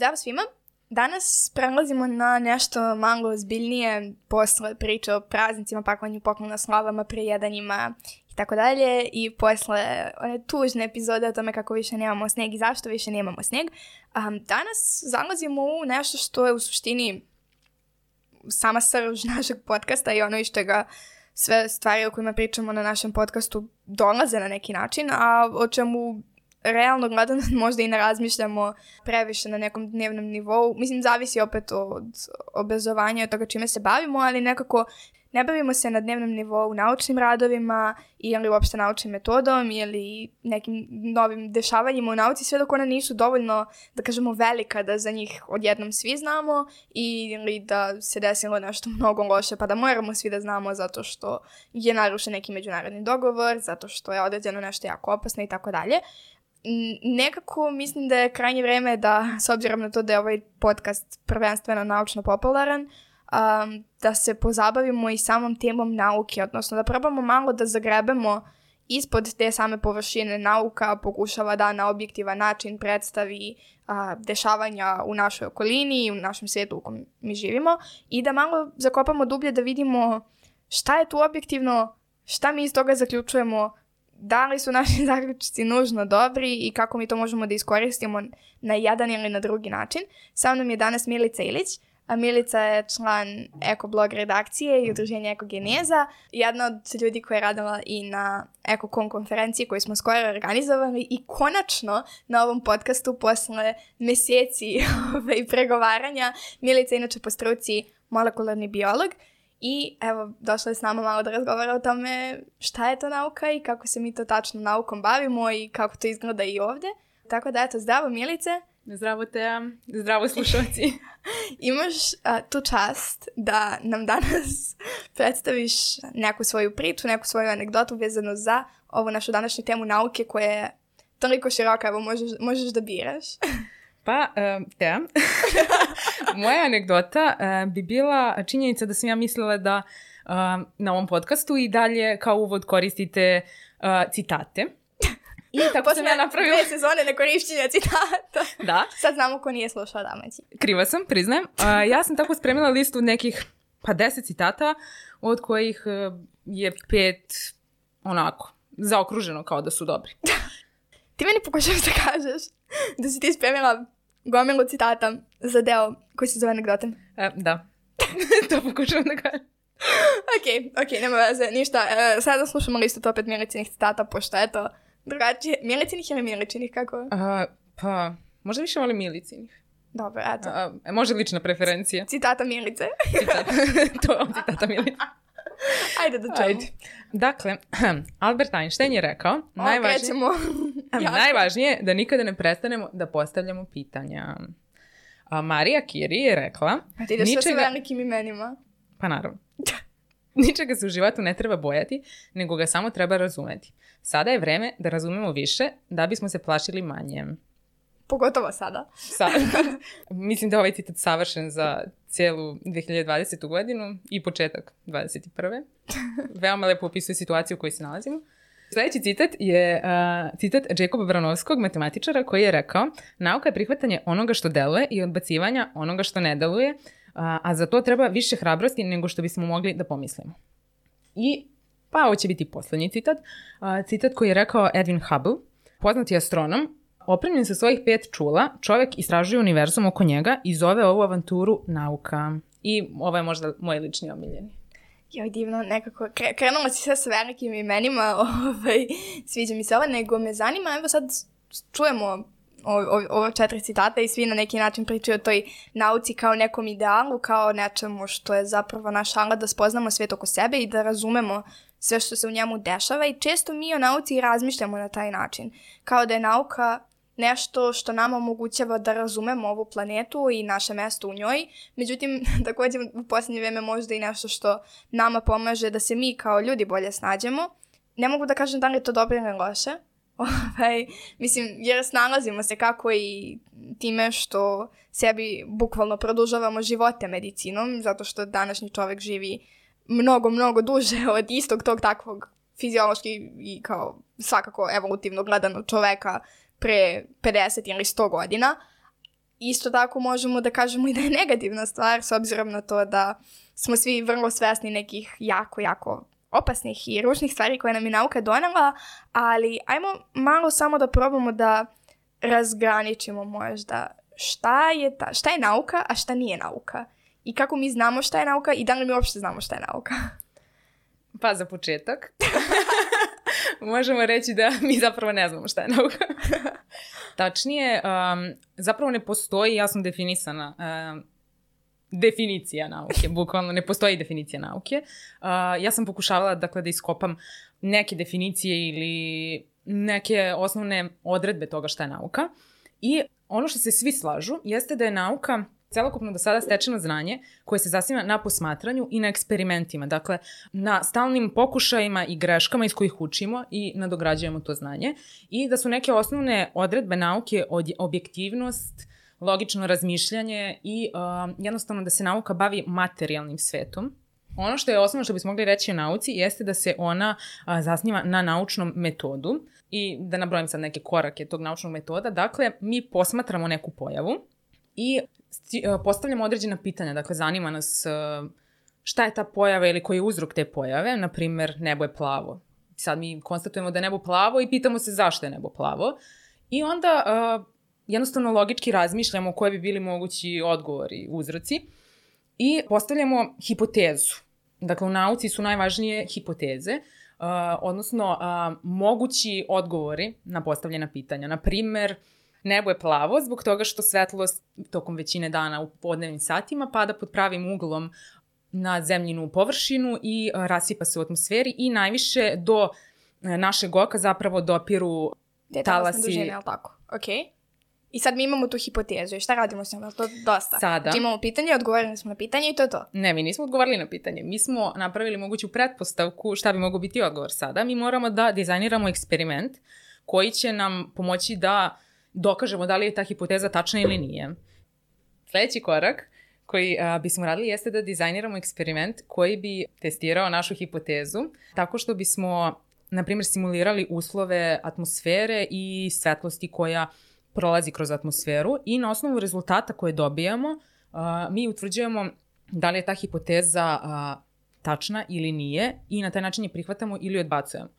Zdravo svima! Danas prelazimo na nešto malo ozbiljnije posle priče o praznicima, pakovanju poklona slavama, prijedanjima i tako dalje i posle one tužne epizode o tome kako više nemamo sneg i zašto više nemamo sneg. Um, danas zalazimo u nešto što je u suštini sama srž našeg podcasta i ono iz čega sve stvari o kojima pričamo na našem podcastu dolaze na neki način, a o čemu realno gledano možda i ne razmišljamo previše na nekom dnevnom nivou. Mislim, zavisi opet od obrazovanja od toga čime se bavimo, ali nekako ne bavimo se na dnevnom nivou naučnim radovima ili uopšte naučnim metodom ili nekim novim dešavanjima u nauci, sve dok ona nisu dovoljno, da kažemo, velika da za njih odjednom svi znamo ili da se desilo nešto mnogo loše pa da moramo svi da znamo zato što je narušen neki međunarodni dogovor, zato što je određeno nešto jako opasno i tako dalje nekako mislim da je krajnje vreme da, s obzirom na to da je ovaj podcast prvenstveno naučno popularan, um, da se pozabavimo i samom temom nauke, odnosno da probamo malo da zagrebemo ispod te same površine nauka, pokušava da na objektivan način predstavi a, dešavanja u našoj okolini i u našem svijetu u kojem mi živimo i da malo zakopamo dublje da vidimo šta je tu objektivno, šta mi iz toga zaključujemo, da li su naši zaključci nužno dobri i kako mi to možemo da iskoristimo na jedan ili na drugi način. Sa mnom je danas Milica Ilić. A Milica je član Ekoblog redakcije i udruženja Ekogeneza. Jedna od ljudi koja je radila i na EkoCon konferenciji koju smo skoro organizovali i konačno na ovom podcastu posle meseci ovaj, pregovaranja. Milica je inače po struci molekularni biolog I evo, došla je s nama malo da razgovara o tome šta je to nauka i kako se mi to tačno naukom bavimo i kako to izgleda i ovde. Tako da, eto, zdravo Milice. Zdravo Teja, zdravo slušalci. Imaš a, tu čast da nam danas predstaviš neku svoju priču, neku svoju anegdotu vezanu za ovu našu današnju temu nauke koja je toliko široka, evo možeš, možeš da biraš. Pa, uh, te, moja anegdota uh, bi bila činjenica da sam ja mislila da uh, na ovom podcastu i dalje kao uvod koristite uh, citate. I tako Posle sam ja napravila... dve sezone nekorišćenja citata. Da. Sad znamo ko nije slušao Damaći. Kriva sam, priznajem. Uh, ja sam tako spremila listu nekih, pa deset citata, od kojih uh, je pet onako, zaokruženo kao da su dobri. Ti meni pokušavaš da kažeš da si ti spremila gomilu citata za deo koji se zove anegdote. E, da. to pokušavam da kažem. ok, ok, nema veze, ništa. E, sada slušamo listu opet Milicinih citata, pošto eto, drugačije. Milicinih ili Milicinih, kako? A, pa, možda više volim Milicinih. Dobro, eto. A, može lična preferencija. Citata Milice. Citata. to, citata Milice. Ajde da čujemo. Ajde. Dakle, Albert Einstein je rekao, o, najvažnije, najvažnije je da nikada ne prestanemo da postavljamo pitanja. A Marija Kiri je rekla... Pa ti ideš ničega... sa velikim imenima. Pa naravno. Ničega se u životu ne treba bojati, nego ga samo treba razumeti. Sada je vreme da razumemo više, da bismo se plašili manje. Pogotovo sada. Sada. Mislim da je ovaj citat savršen za cijelu 2020. godinu i početak 2021. Veoma lepo opisuje situaciju u kojoj se nalazimo. Sljedeći citat je uh, citat Jacoba Branovskog, matematičara, koji je rekao Nauka je prihvatanje onoga što deluje i odbacivanja onoga što ne deluje, uh, a za to treba više hrabrosti nego što bismo mogli da pomislimo. I, pa ovo će biti poslednji citat, uh, citat koji je rekao Edwin Hubble, poznati astronom, Opremljen sa svojih pet čula, čovek istražuje univerzum oko njega i zove ovu avanturu nauka. I ovo je možda moj lični omiljeni. Joj, divno, nekako, krenula si sve sa velikim imenima, ovaj, sviđa mi se ovo, nego me zanima, evo sad čujemo ovo četiri citata i svi na neki način pričaju o toj nauci kao nekom idealu, kao nečemu što je zapravo naš alat da spoznamo svet oko sebe i da razumemo sve što se u njemu dešava i često mi o nauci razmišljamo na taj način. Kao da je nauka nešto što nama omogućava da razumemo ovu planetu i naše mesto u njoj. Međutim, takođe u poslednje vreme možda i nešto što nama pomaže da se mi kao ljudi bolje snađemo. Ne mogu da kažem da li je to dobro ili loše, ovaj, mislim, jer snalazimo se kako i time što sebi bukvalno produžavamo živote medicinom, zato što današnji čovek živi mnogo, mnogo duže od istog tog takvog fiziološki i kao svakako evolutivno gledano čoveka pre 50 ili 100 godina, isto tako možemo da kažemo i da je negativna stvar s obzirom na to da smo svi vrlo svesni nekih jako, jako opasnih i ružnih stvari koje nam je nauka donela, ali ajmo malo samo da probamo da razgraničimo možda šta je, ta, šta je nauka, a šta nije nauka. I kako mi znamo šta je nauka i da li mi uopšte znamo šta je nauka. Pa za početak. Možemo reći da mi zapravo ne znamo šta je nauka. Tačnije, um, zapravo ne postoji jasno definisana um, definicija nauke, bukvalno ne postoji definicija nauke. Uh, ja sam pokušavala dakle, da iskopam neke definicije ili neke osnovne odredbe toga šta je nauka. I ono što se svi slažu jeste da je nauka celokupno do sada stečeno znanje koje se zasniva na posmatranju i na eksperimentima, dakle na stalnim pokušajima i greškama iz kojih učimo i nadograđujemo to znanje i da su neke osnovne odredbe nauke objektivnost, logično razmišljanje i uh, jednostavno da se nauka bavi materijalnim svetom. Ono što je osnovno što bismo mogli reći o nauci jeste da se ona uh, zasniva na naučnom metodu i da nabrojim sad neke korake tog naučnog metoda. Dakle, mi posmatramo neku pojavu i postavljamo određena pitanja. Dakle, zanima nas uh, šta je ta pojava ili koji je uzrok te pojave. Naprimer, nebo je plavo. Sad mi konstatujemo da je nebo plavo i pitamo se zašto je nebo plavo. I onda uh, jednostavno logički razmišljamo koje bi bili mogući odgovori, uzroci i postavljamo hipotezu. Dakle, u nauci su najvažnije hipoteze, uh, odnosno uh, mogući odgovori na postavljena pitanja. Na primer, nebo je plavo zbog toga što svetlost tokom većine dana u podnevnim satima pada pod pravim uglom na zemljinu površinu i uh, rasipa se u atmosferi i najviše do uh, našeg oka zapravo dopiru Te talasi... dužine, je li tako? Okej. Okay. I sad mi imamo tu hipotezu i šta radimo s njom? Je to dosta? Sada. Znači imamo pitanje, odgovorili smo na pitanje i to je to. Ne, mi nismo odgovorili na pitanje. Mi smo napravili moguću pretpostavku šta bi mogo biti odgovor sada. Mi moramo da dizajniramo eksperiment koji će nam pomoći da dokažemo da li je ta hipoteza tačna ili nije. Sledeći korak koji a, bismo radili jeste da dizajniramo eksperiment koji bi testirao našu hipotezu tako što bismo, na primjer, simulirali uslove atmosfere i svetlosti koja prolazi kroz atmosferu i na osnovu rezultata koje dobijamo uh, mi utvrđujemo da li je ta hipoteza uh, tačna ili nije i na taj način je prihvatamo ili odbacujemo.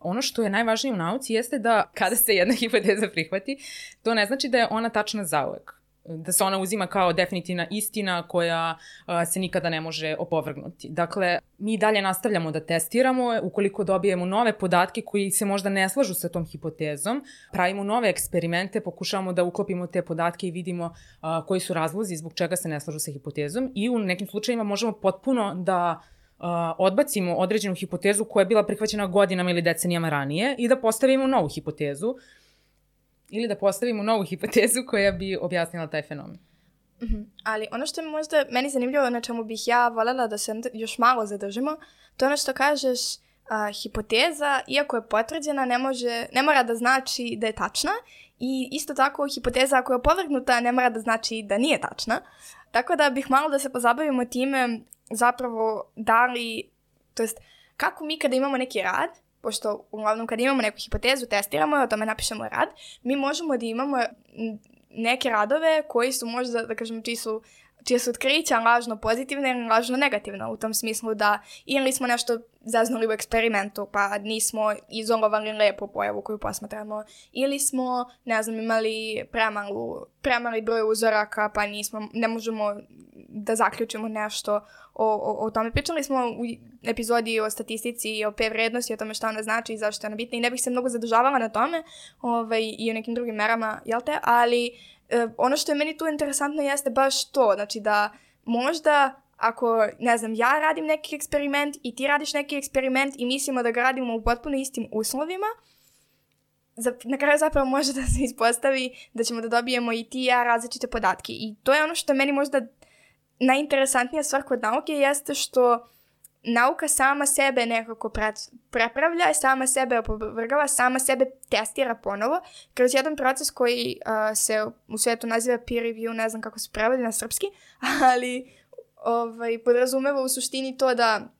Ono što je najvažnije u nauci jeste da kada se jedna hipoteza prihvati, to ne znači da je ona tačna zauvek da se ona uzima kao definitivna istina koja a, se nikada ne može opovrgnuti. Dakle, mi dalje nastavljamo da testiramo, ukoliko dobijemo nove podatke koji se možda ne slažu sa tom hipotezom, pravimo nove eksperimente, pokušavamo da uklopimo te podatke i vidimo a, koji su razlozi zbog čega se ne slažu sa hipotezom i u nekim slučajima možemo potpuno da Uh, odbacimo određenu hipotezu koja je bila prihvaćena godinama ili decenijama ranije i da postavimo novu hipotezu ili da postavimo novu hipotezu koja bi objasnila taj fenomen. Mm -hmm. Ali ono što je možda meni zanimljivo, na čemu bih ja voljela da se još malo zadržimo, to je ono što kažeš, a, hipoteza, iako je potvrđena, ne, može, ne mora da znači da je tačna i isto tako hipoteza ako je opovrgnuta ne mora da znači da nije tačna. Tako da bih malo da se pozabavimo time zapravo da li, to jest kako mi kada imamo neki rad, pošto uglavnom kad imamo neku hipotezu, testiramo je, o tome napišemo rad, mi možemo da imamo neke radove koji su možda, da kažem, čiji su čije su otkrića lažno pozitivne ili lažno negativno u tom smislu da ili smo nešto zaznali u eksperimentu pa nismo izolovali lepu pojavu koju posmatramo ili smo, ne znam, imali premalu, premali broj uzoraka pa nismo, ne možemo da zaključimo nešto o, o, o tome. Pričali smo u epizodi o statistici i o P vrednosti, o tome šta ona znači i zašto je ona bitna i ne bih se mnogo zadržavala na tome ovaj, i o nekim drugim merama, jel te? Ali e, ono što je meni tu interesantno jeste baš to, znači da možda ako, ne znam, ja radim neki eksperiment i ti radiš neki eksperiment i mislimo da ga radimo u potpuno istim uslovima, za, na kraju zapravo može da se ispostavi da ćemo da dobijemo i ti i ja različite podatke. I to je ono što meni možda najinteresantnija stvar kod nauke jeste što nauka sama sebe nekako prepravlja, sama sebe opovrgava, sama sebe testira ponovo kroz jedan proces koji uh, se u svetu naziva peer review, ne znam kako se prevodi na srpski, ali ovaj, podrazumeva u suštini to da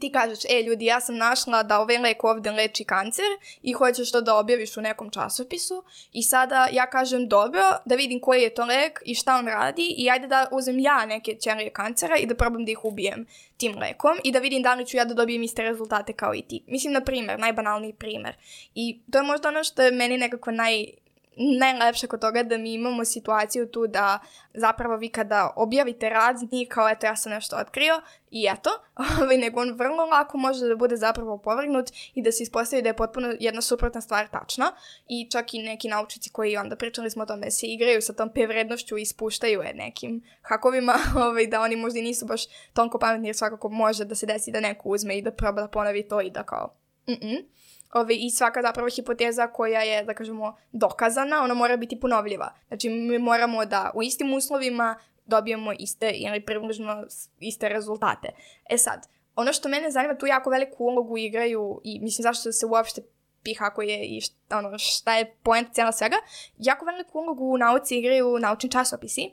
ti kažeš, e ljudi, ja sam našla da ovaj lek ovde leči kancer i hoćeš to da objaviš u nekom časopisu i sada ja kažem dobro, da vidim koji je to lek i šta on radi i ajde da uzem ja neke ćelije kancera i da probam da ih ubijem tim lekom i da vidim da li ću ja da dobijem iste rezultate kao i ti. Mislim, na primer, najbanalniji primer. I to je možda ono što je meni nekako naj, najlepše kod toga da mi imamo situaciju tu da zapravo vi kada objavite rad nije kao eto ja sam nešto otkrio i eto, ovaj, nego on vrlo lako može da bude zapravo povrgnut i da se ispostavi da je potpuno jedna suprotna stvar tačna i čak i neki naučici koji onda pričali smo o tome se igraju sa tom P vrednošću i ispuštaju je nekim hakovima ovaj, da oni možda i nisu baš tonko pametni jer svakako može da se desi da neko uzme i da proba da ponovi to i da kao mm -mm. Ove, I svaka zapravo hipoteza koja je, da kažemo, dokazana, ona mora biti ponovljiva. Znači, mi moramo da u istim uslovima dobijemo iste ili približno iste rezultate. E sad, ono što mene zanima, tu jako veliku ulogu igraju i mislim zašto se uopšte piha koji je i šta, ono, šta je point cijela svega, jako veliku ulogu u nauci igraju naučni časopisi.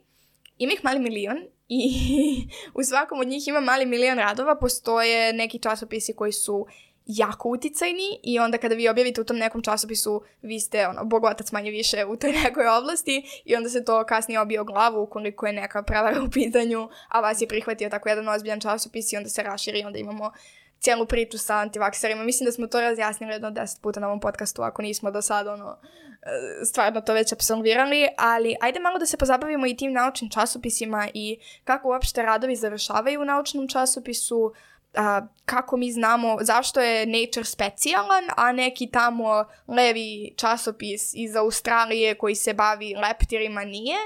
Ima ih mali milion i u svakom od njih ima mali milion radova, postoje neki časopisi koji su jako uticajni i onda kada vi objavite u tom nekom časopisu vi ste ono, bogotac manje više u toj nekoj oblasti i onda se to kasnije obije o glavu ukoliko je neka prevara u pitanju, a vas je prihvatio tako jedan ozbiljan časopis i onda se raširi i onda imamo cijelu priču sa antivakserima. Mislim da smo to razjasnili jedno deset puta na ovom podcastu, ako nismo do sada ono, e, stvarno to već absolvirali, ali ajde malo da se pozabavimo i tim naučnim časopisima i kako uopšte radovi završavaju u naučnom časopisu, a, kako mi znamo zašto je Nature specijalan, a neki tamo levi časopis iz Australije koji se bavi leptirima nije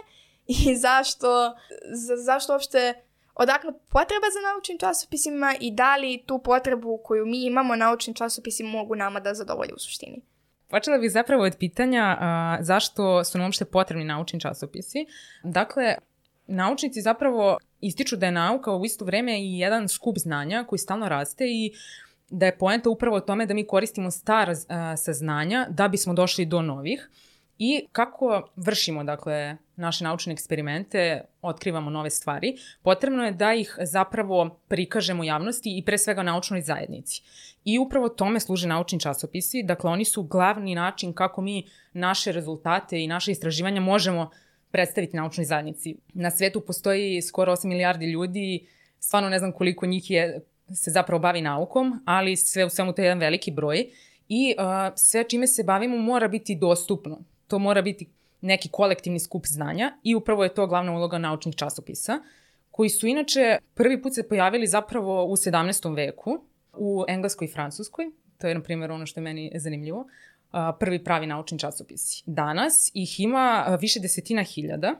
i zašto, za, zašto uopšte odakle potreba za naučnim časopisima i da li tu potrebu koju mi imamo naučni časopisi mogu nama da zadovolje u suštini. Počela bih zapravo od pitanja a, zašto su nam uopšte potrebni naučni časopisi. Dakle, naučnici zapravo ističu da je nauka u isto vreme i jedan skup znanja koji stalno raste i da je poenta upravo o tome da mi koristimo stara saznanja da bismo došli do novih i kako vršimo dakle naše naučne eksperimente, otkrivamo nove stvari, potrebno je da ih zapravo prikažemo javnosti i pre svega naučnoj zajednici. I upravo tome služe naučni časopisi, dakle oni su glavni način kako mi naše rezultate i naše istraživanja možemo predstaviti naučnoj zajednici. Na svetu postoji skoro 8 milijardi ljudi, stvarno ne znam koliko njih je, se zapravo bavi naukom, ali sve u svemu to je jedan veliki broj i uh, sve čime se bavimo mora biti dostupno. To mora biti neki kolektivni skup znanja i upravo je to glavna uloga naučnih časopisa, koji su inače prvi put se pojavili zapravo u 17. veku u Engleskoj i Francuskoj, to je na primjer ono što je meni zanimljivo, prvi pravi naučni časopisi. Danas ih ima više desetina hiljada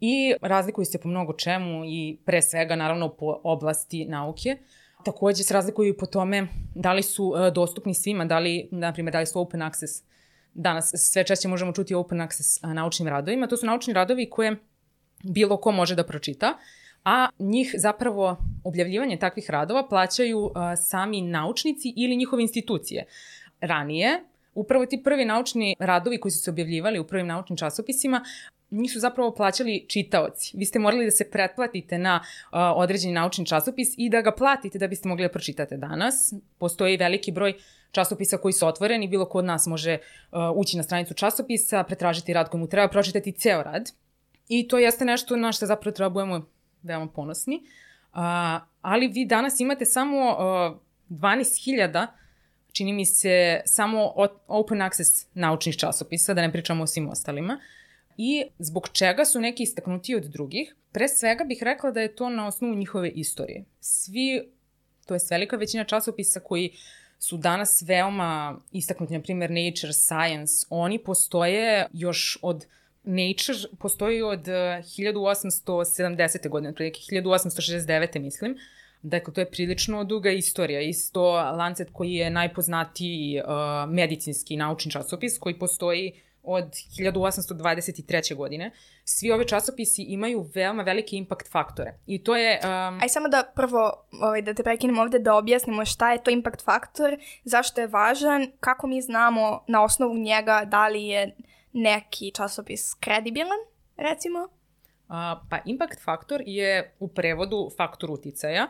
i razlikuju se po mnogo čemu i pre svega naravno po oblasti nauke. Takođe se razlikuju i po tome da li su dostupni svima, da li, na primjer, da li su open access. Danas sve češće možemo čuti open access naučnim radovima. To su naučni radovi koje bilo ko može da pročita, a njih zapravo objavljivanje takvih radova plaćaju sami naučnici ili njihove institucije. Ranije upravo ti prvi naučni radovi koji su se objavljivali u prvim naučnim časopisima, njih su zapravo plaćali čitaoci. Vi ste morali da se pretplatite na uh, određeni naučni časopis i da ga platite da biste mogli da pročitate danas. Postoji veliki broj časopisa koji su otvoreni, bilo ko od nas može uh, ući na stranicu časopisa, pretražiti rad koji mu treba, pročitati ceo rad. I to jeste nešto na što zapravo treba veoma ponosni. Uh, ali vi danas imate samo uh, 12.000 čini mi se, samo open access naučnih časopisa, da ne pričamo o svim ostalima. I zbog čega su neki istaknuti od drugih? Pre svega bih rekla da je to na osnovu njihove istorije. Svi, to je velika većina časopisa koji su danas veoma istaknuti, na primjer Nature, Science, oni postoje još od Nature postoji od 1870. godine, otprilike 1869. mislim, Dakle, to je prilično duga istorija. Isto Lancet koji je najpoznatiji uh, medicinski naučni časopis koji postoji od 1823. godine. Svi ove časopisi imaju veoma velike impact faktore. I to je... Um... Aj samo da prvo, ovaj, da te prekinem ovde, da objasnimo šta je to impact faktor, zašto je važan, kako mi znamo na osnovu njega da li je neki časopis kredibilan, recimo? A, pa impact faktor je u prevodu faktor uticaja.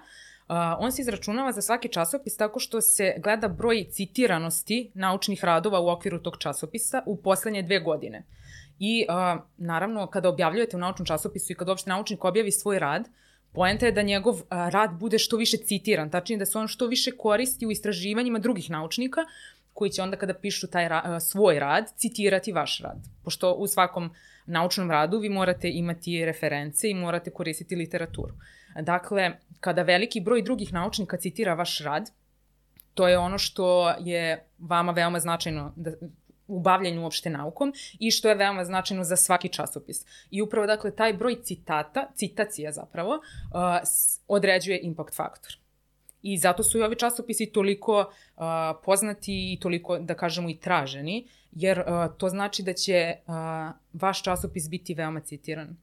on se izračunava za svaki časopis tako što se gleda broj citiranosti naučnih radova u okviru tog časopisa u poslednje dve godine. I uh, naravno, kada objavljujete u naučnom časopisu i kada uopšte naučnik objavi svoj rad, Poenta je da njegov a, rad bude što više citiran, tačnije da se on što više koristi u istraživanjima drugih naučnika, koji će onda kada pišu taj ra svoj rad, citirati vaš rad. Pošto u svakom naučnom radu vi morate imati reference i morate koristiti literaturu. Dakle, kada veliki broj drugih naučnika citira vaš rad, to je ono što je vama veoma značajno da, u bavljanju uopšte naukom i što je veoma značajno za svaki časopis. I upravo, dakle, taj broj citata, citacija zapravo, uh, određuje impact faktor. I zato su i ovi časopisi toliko uh, poznati i toliko, da kažemo, i traženi, jer uh, to znači da će uh, vaš časopis biti veoma citiran.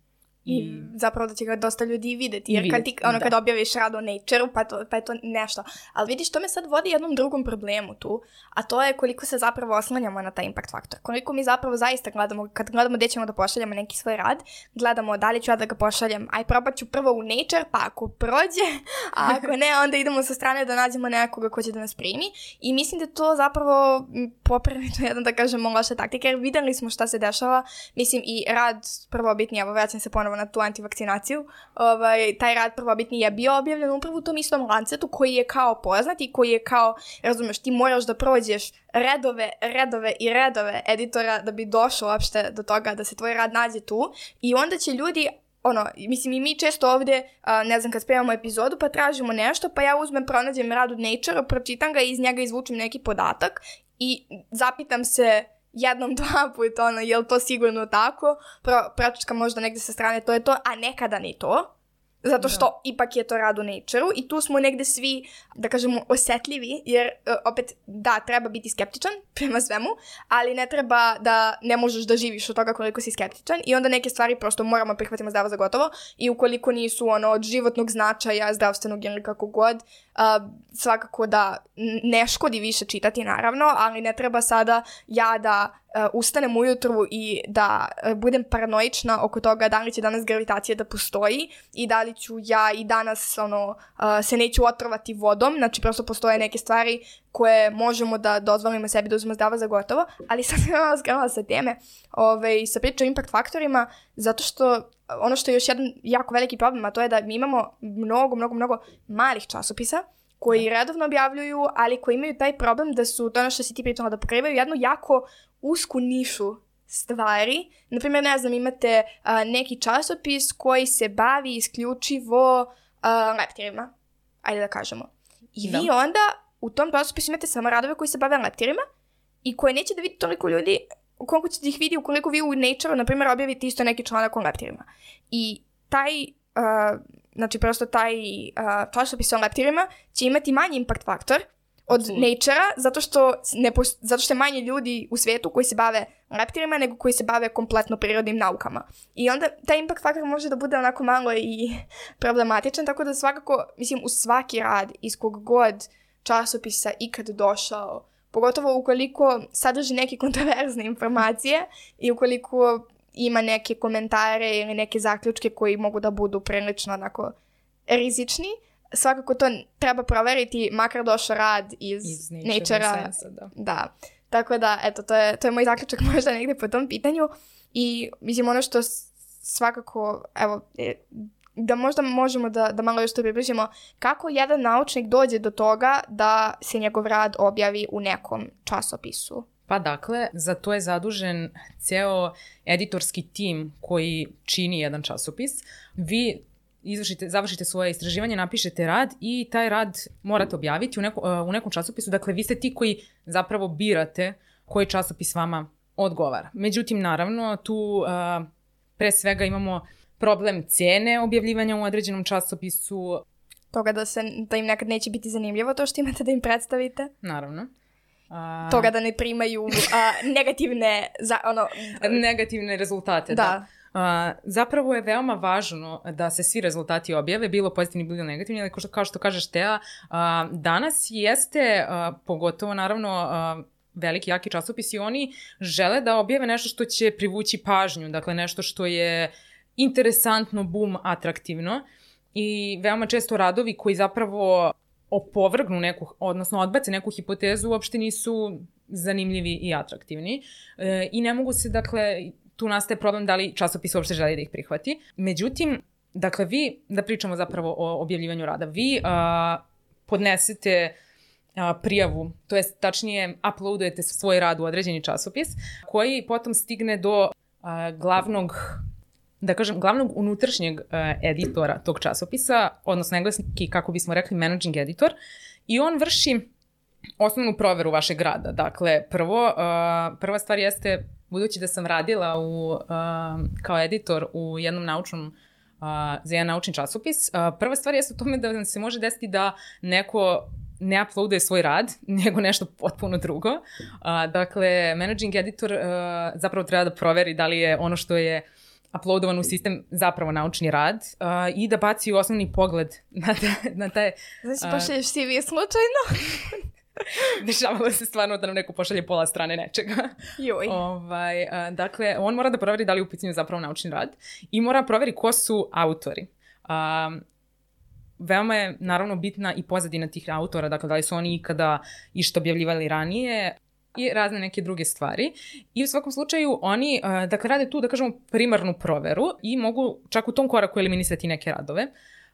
I zapravo da će ga dosta ljudi videti, jer kad ti, ono, da. kad objaviš rad o nature pa, to, pa je to nešto. Ali vidiš, to me sad vodi jednom drugom problemu tu, a to je koliko se zapravo oslanjamo na taj impact faktor. Koliko mi zapravo zaista gledamo, kad gledamo gde ćemo da pošaljemo neki svoj rad, gledamo da li ću ja da ga pošaljem, aj probat ću prvo u nature, pa ako prođe, a ako ne, onda idemo sa strane da nađemo nekoga ko će da nas primi. I mislim da to zapravo popravito jedan, da kažemo, loša taktika, jer videli smo šta se dešava. Mislim, i rad prvobitni, evo vraćam se ponovo na tu antivakcinaciju, ovaj, taj rad prvobitni je bio objavljen upravo u tom istom lancetu koji je kao poznat i koji je kao, razumeš, ti moraš da prođeš redove, redove i redove editora da bi došao uopšte do toga da se tvoj rad nađe tu. I onda će ljudi ono, mislim i mi često ovde, uh, ne znam, kad spremamo epizodu pa tražimo nešto, pa ja uzmem, pronađem rad od Nature, pročitam ga i iz njega izvučem neki podatak i zapitam se jednom, dva put, ono, je li to sigurno tako, Pro, pročka možda negde sa strane, to je to, a nekada ni to. Zato što da. ipak je to rad u nature i tu smo negde svi, da kažemo, osetljivi, jer e, opet, da, treba biti skeptičan prema svemu, ali ne treba da ne možeš da živiš od toga koliko si skeptičan i onda neke stvari prosto moramo prihvatimo zdravo za gotovo i ukoliko nisu ono od životnog značaja, zdravstvenog ili kako god, uh, svakako da ne škodi više čitati naravno, ali ne treba sada ja da ustanem ujutru i da uh, budem paranoična oko toga da li će danas gravitacija da postoji i da li ću ja i danas ono, uh, se neću otrovati vodom, znači prosto postoje neke stvari koje možemo da dozvolimo sebi da uzmemo zdravo za gotovo, ali sad sam malo skrenula sa teme ove, sa priča o impact faktorima, zato što ono što je još jedan jako veliki problem, a to je da mi imamo mnogo, mnogo, mnogo malih časopisa koji da. redovno objavljuju, ali koji imaju taj problem da su, to ono što si ti pričala, da pokrivaju jednu jako usku nišu stvari. Naprimjer, ne znam, imate uh, neki časopis koji se bavi isključivo uh, leptirima, ajde da kažemo. I da. vi onda u tom časopisu imate samo radove koji se bave leptirima i koje neće da vidi toliko ljudi koliko ćete ih vidi ukoliko vi u Nature, na primjer, objavite isto neki članak o leptirima. I taj, uh, znači prosto taj uh, časopis o leptirima će imati manji impact faktor od mm. Nature-a, zato što, ne zato što je manje ljudi u svetu koji se bave leptirima nego koji se bave kompletno prirodnim naukama. I onda taj impact faktor može da bude onako malo i problematičan, tako da svakako, mislim, u svaki rad iz kog god časopisa ikad došao, pogotovo ukoliko sadrži neke kontroverzne informacije i ukoliko ima neke komentare ili neke zaključke koji mogu da budu prilično onako rizični, svakako to treba proveriti, makar došao rad iz, iz nature-a. Da. da. Tako da, eto, to je, to je moj zaključak možda negde po tom pitanju i mislim ono što svakako, evo, e, da možda možemo da, da malo još to približimo, kako jedan naučnik dođe do toga da se njegov rad objavi u nekom časopisu? Pa dakle, za to je zadužen ceo editorski tim koji čini jedan časopis. Vi izvršite, završite svoje istraživanje, napišete rad i taj rad morate objaviti u, neko, u nekom časopisu. Dakle, vi ste ti koji zapravo birate koji časopis vama odgovara. Međutim, naravno, tu uh, pre svega imamo problem cene objavljivanja u određenom časopisu. Toga da, se, da im nekad neće biti zanimljivo to što imate da im predstavite. Naravno. A... Toga da ne primaju a, negativne, za, ono... negativne rezultate, da. da. A, zapravo je veoma važno da se svi rezultati objave, bilo pozitivni, bilo negativni, ali kao što, kao što kažeš Teja, a, danas jeste, a, pogotovo naravno, a, veliki, jaki časopisi, oni žele da objave nešto što će privući pažnju, dakle nešto što je interesantno, bum, atraktivno. i veoma često radovi koji zapravo opovrgnu neku, odnosno odbace neku hipotezu, uopšte nisu zanimljivi i atraktivni. E, I ne mogu se, dakle, tu nastaje problem da li časopis uopšte želi da ih prihvati. Međutim, dakle, vi, da pričamo zapravo o objavljivanju rada, vi a, podnesete a, prijavu, to jest tačnije uploadujete svoj rad u određeni časopis, koji potom stigne do a, glavnog da kažem, glavnog unutrašnjeg uh, editora tog časopisa, odnosno engleski, kako bismo rekli, managing editor, i on vrši osnovnu proveru vašeg grada. Dakle, prvo, uh, prva stvar jeste, budući da sam radila u, uh, kao editor u jednom naučnom uh, za jedan naučni časopis, uh, prva stvar jeste u tome da se može desiti da neko ne uploaduje svoj rad, nego nešto potpuno drugo. Uh, dakle, managing editor uh, zapravo treba da proveri da li je ono što je uploadovan u sistem zapravo naučni rad uh, i da baci osnovni pogled na, te, na taj... Znači, pošalješ CV slučajno? Dešavalo se stvarno da nam neko pošalje pola strane nečega. Joj. Ovaj, a, dakle, on mora da proveri da li je u pitanju zapravo naučni rad i mora proveri ko su autori. Um, veoma je naravno bitna i pozadina tih autora, dakle da li su oni ikada išta objavljivali ranije i razne neke druge stvari. I u svakom slučaju oni, dakle, rade tu, da kažemo, primarnu proveru i mogu čak u tom koraku eliminisati neke radove.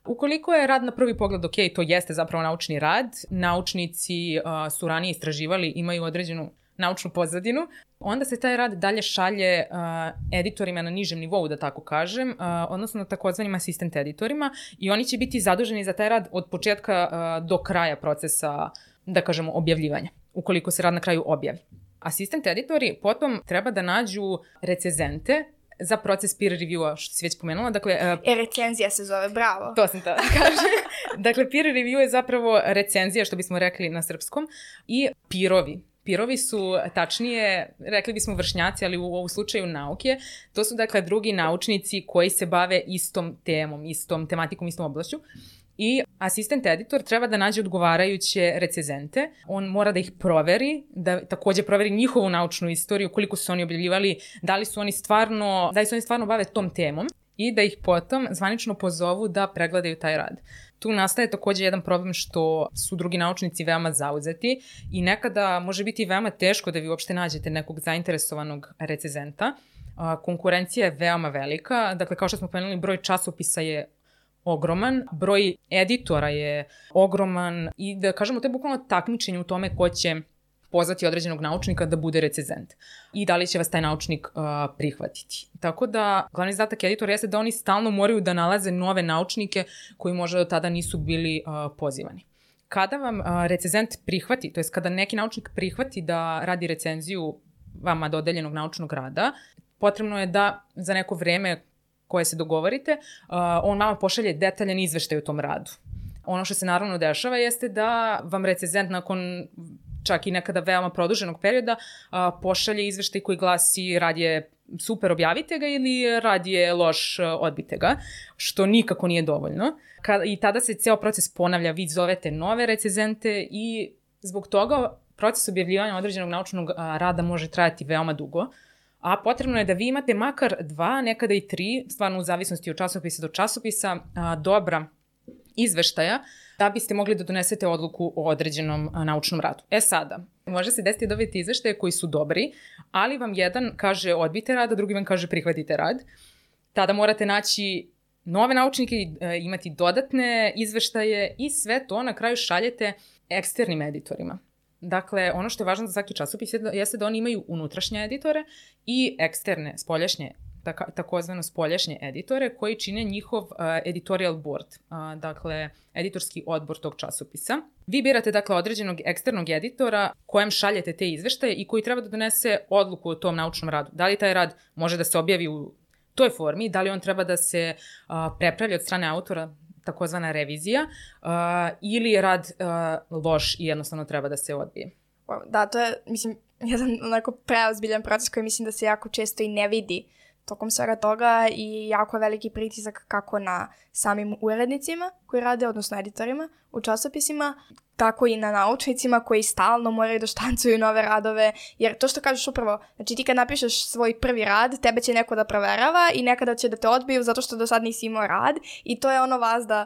Ukoliko je rad na prvi pogled ok, to jeste zapravo naučni rad, naučnici uh, su ranije istraživali, imaju određenu naučnu pozadinu, onda se taj rad dalje šalje uh, editorima na nižem nivou, da tako kažem, uh, odnosno takozvanim asistent editorima i oni će biti zaduženi za taj rad od početka uh, do kraja procesa, da kažemo, objavljivanja, ukoliko se rad na kraju objavi. Asistent editori potom treba da nađu recezente za proces peer review-a, što si već pomenula. Dakle, uh, e, recenzija se zove, bravo. To sam ta da kažem. dakle, peer review je zapravo recenzija, što bismo rekli na srpskom, i pirovi. Pirovi su, tačnije, rekli bismo vršnjaci, ali u ovom slučaju nauke, to su dakle drugi naučnici koji se bave istom temom, istom tematikom, istom oblašću. I asistent editor treba da nađe odgovarajuće recezente. On mora da ih proveri, da takođe proveri njihovu naučnu istoriju, koliko su oni objavljivali, da li su oni stvarno, da li su oni stvarno bave tom temom i da ih potom zvanično pozovu da pregledaju taj rad. Tu nastaje takođe jedan problem što su drugi naučnici veoma zauzeti i nekada može biti veoma teško da vi uopšte nađete nekog zainteresovanog recezenta. Konkurencija je veoma velika, dakle kao što smo pomenuli broj časopisa je ogroman, broj editora je ogroman i da kažemo to je bukvalno takmičenje u tome ko će pozvati određenog naučnika da bude recezent i da li će vas taj naučnik uh, prihvatiti. Tako da glavni zadatak editora jeste da oni stalno moraju da nalaze nove naučnike koji možda do tada nisu bili uh, pozivani. Kada vam uh, recezent prihvati, to je kada neki naučnik prihvati da radi recenziju vama dodeljenog naučnog rada, potrebno je da za neko vreme koje se dogovorite, uh, on vama pošalje detaljan izveštaj o tom radu. Ono što se naravno dešava jeste da vam recezent nakon čak i nekada veoma produženog perioda uh, pošalje izveštaj koji glasi rad je super objavite ga ili rad je loš uh, odbite ga, što nikako nije dovoljno. I tada se ceo proces ponavlja, vi zovete nove recezente i zbog toga proces objavljivanja određenog naučnog rada može trajati veoma dugo a potrebno je da vi imate makar dva, nekada i tri, stvarno u zavisnosti od časopisa do časopisa, a, dobra izveštaja da biste mogli da donesete odluku o određenom a, naučnom radu. E sada, može se desiti da dobijete izveštaje koji su dobri, ali vam jedan kaže odbite rad, a drugi vam kaže prihvatite rad. Tada morate naći nove naučnike, e, imati dodatne izveštaje i sve to na kraju šaljete eksternim editorima. Dakle, ono što je važno za svaki časopis da, jeste da oni imaju unutrašnje editore i eksterne, spoljašnje tako, takozvano spoljašnje editore koji čine njihov uh, editorial board, uh, dakle editorski odbor tog časopisa. Vi birate dakle određenog eksternog editora kojem šaljete te izveštaje i koji treba da donese odluku o tom naučnom radu. Da li taj rad može da se objavi u toj formi, da li on treba da se uh, prepravlja od strane autora, takozvana revizija uh, ili je rad uh, loš i jednostavno treba da se odbije. Da, to je, mislim, jedan onako preozbiljan proces koji mislim da se jako često i ne vidi tokom svega toga i jako veliki pritisak kako na samim urednicima koji rade, odnosno editorima u časopisima, tako i na naučnicima koji stalno moraju da štancuju nove radove, jer to što kažeš upravo, znači ti kad napišeš svoj prvi rad, tebe će neko da proverava i nekada će da te odbiju zato što do sad nisi imao rad i to je ono vas da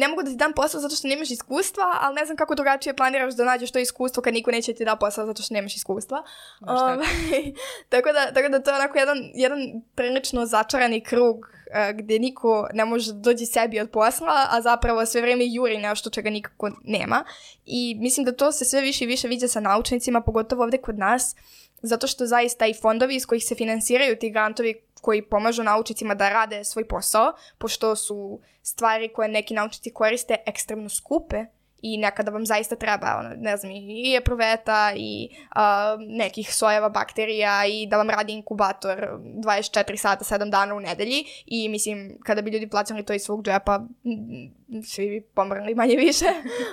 ne mogu da ti dam posao zato što nemaš iskustva, ali ne znam kako drugačije planiraš da nađeš to iskustvo kad niko neće ti da posao zato što nemaš iskustva. Ovaj, tako, da, tako da to je onako jedan, jedan prilično začarani krug gde niko ne može da dođe sebi od posla, a zapravo sve vreme juri nešto čega nikako nema. I mislim da to se sve više i više viđa sa naučnicima, pogotovo ovde kod nas, zato što zaista i fondovi iz kojih se finansiraju ti grantovi koji pomažu naučnicima da rade svoj posao, pošto su stvari koje neki naučnici koriste ekstremno skupe, i nekada vam zaista treba, ono, ne znam, i epruveta i uh, nekih sojeva bakterija i da vam radi inkubator 24 sata, 7 dana u nedelji i mislim, kada bi ljudi plaćali to iz svog džepa, svi bi pomrli manje više.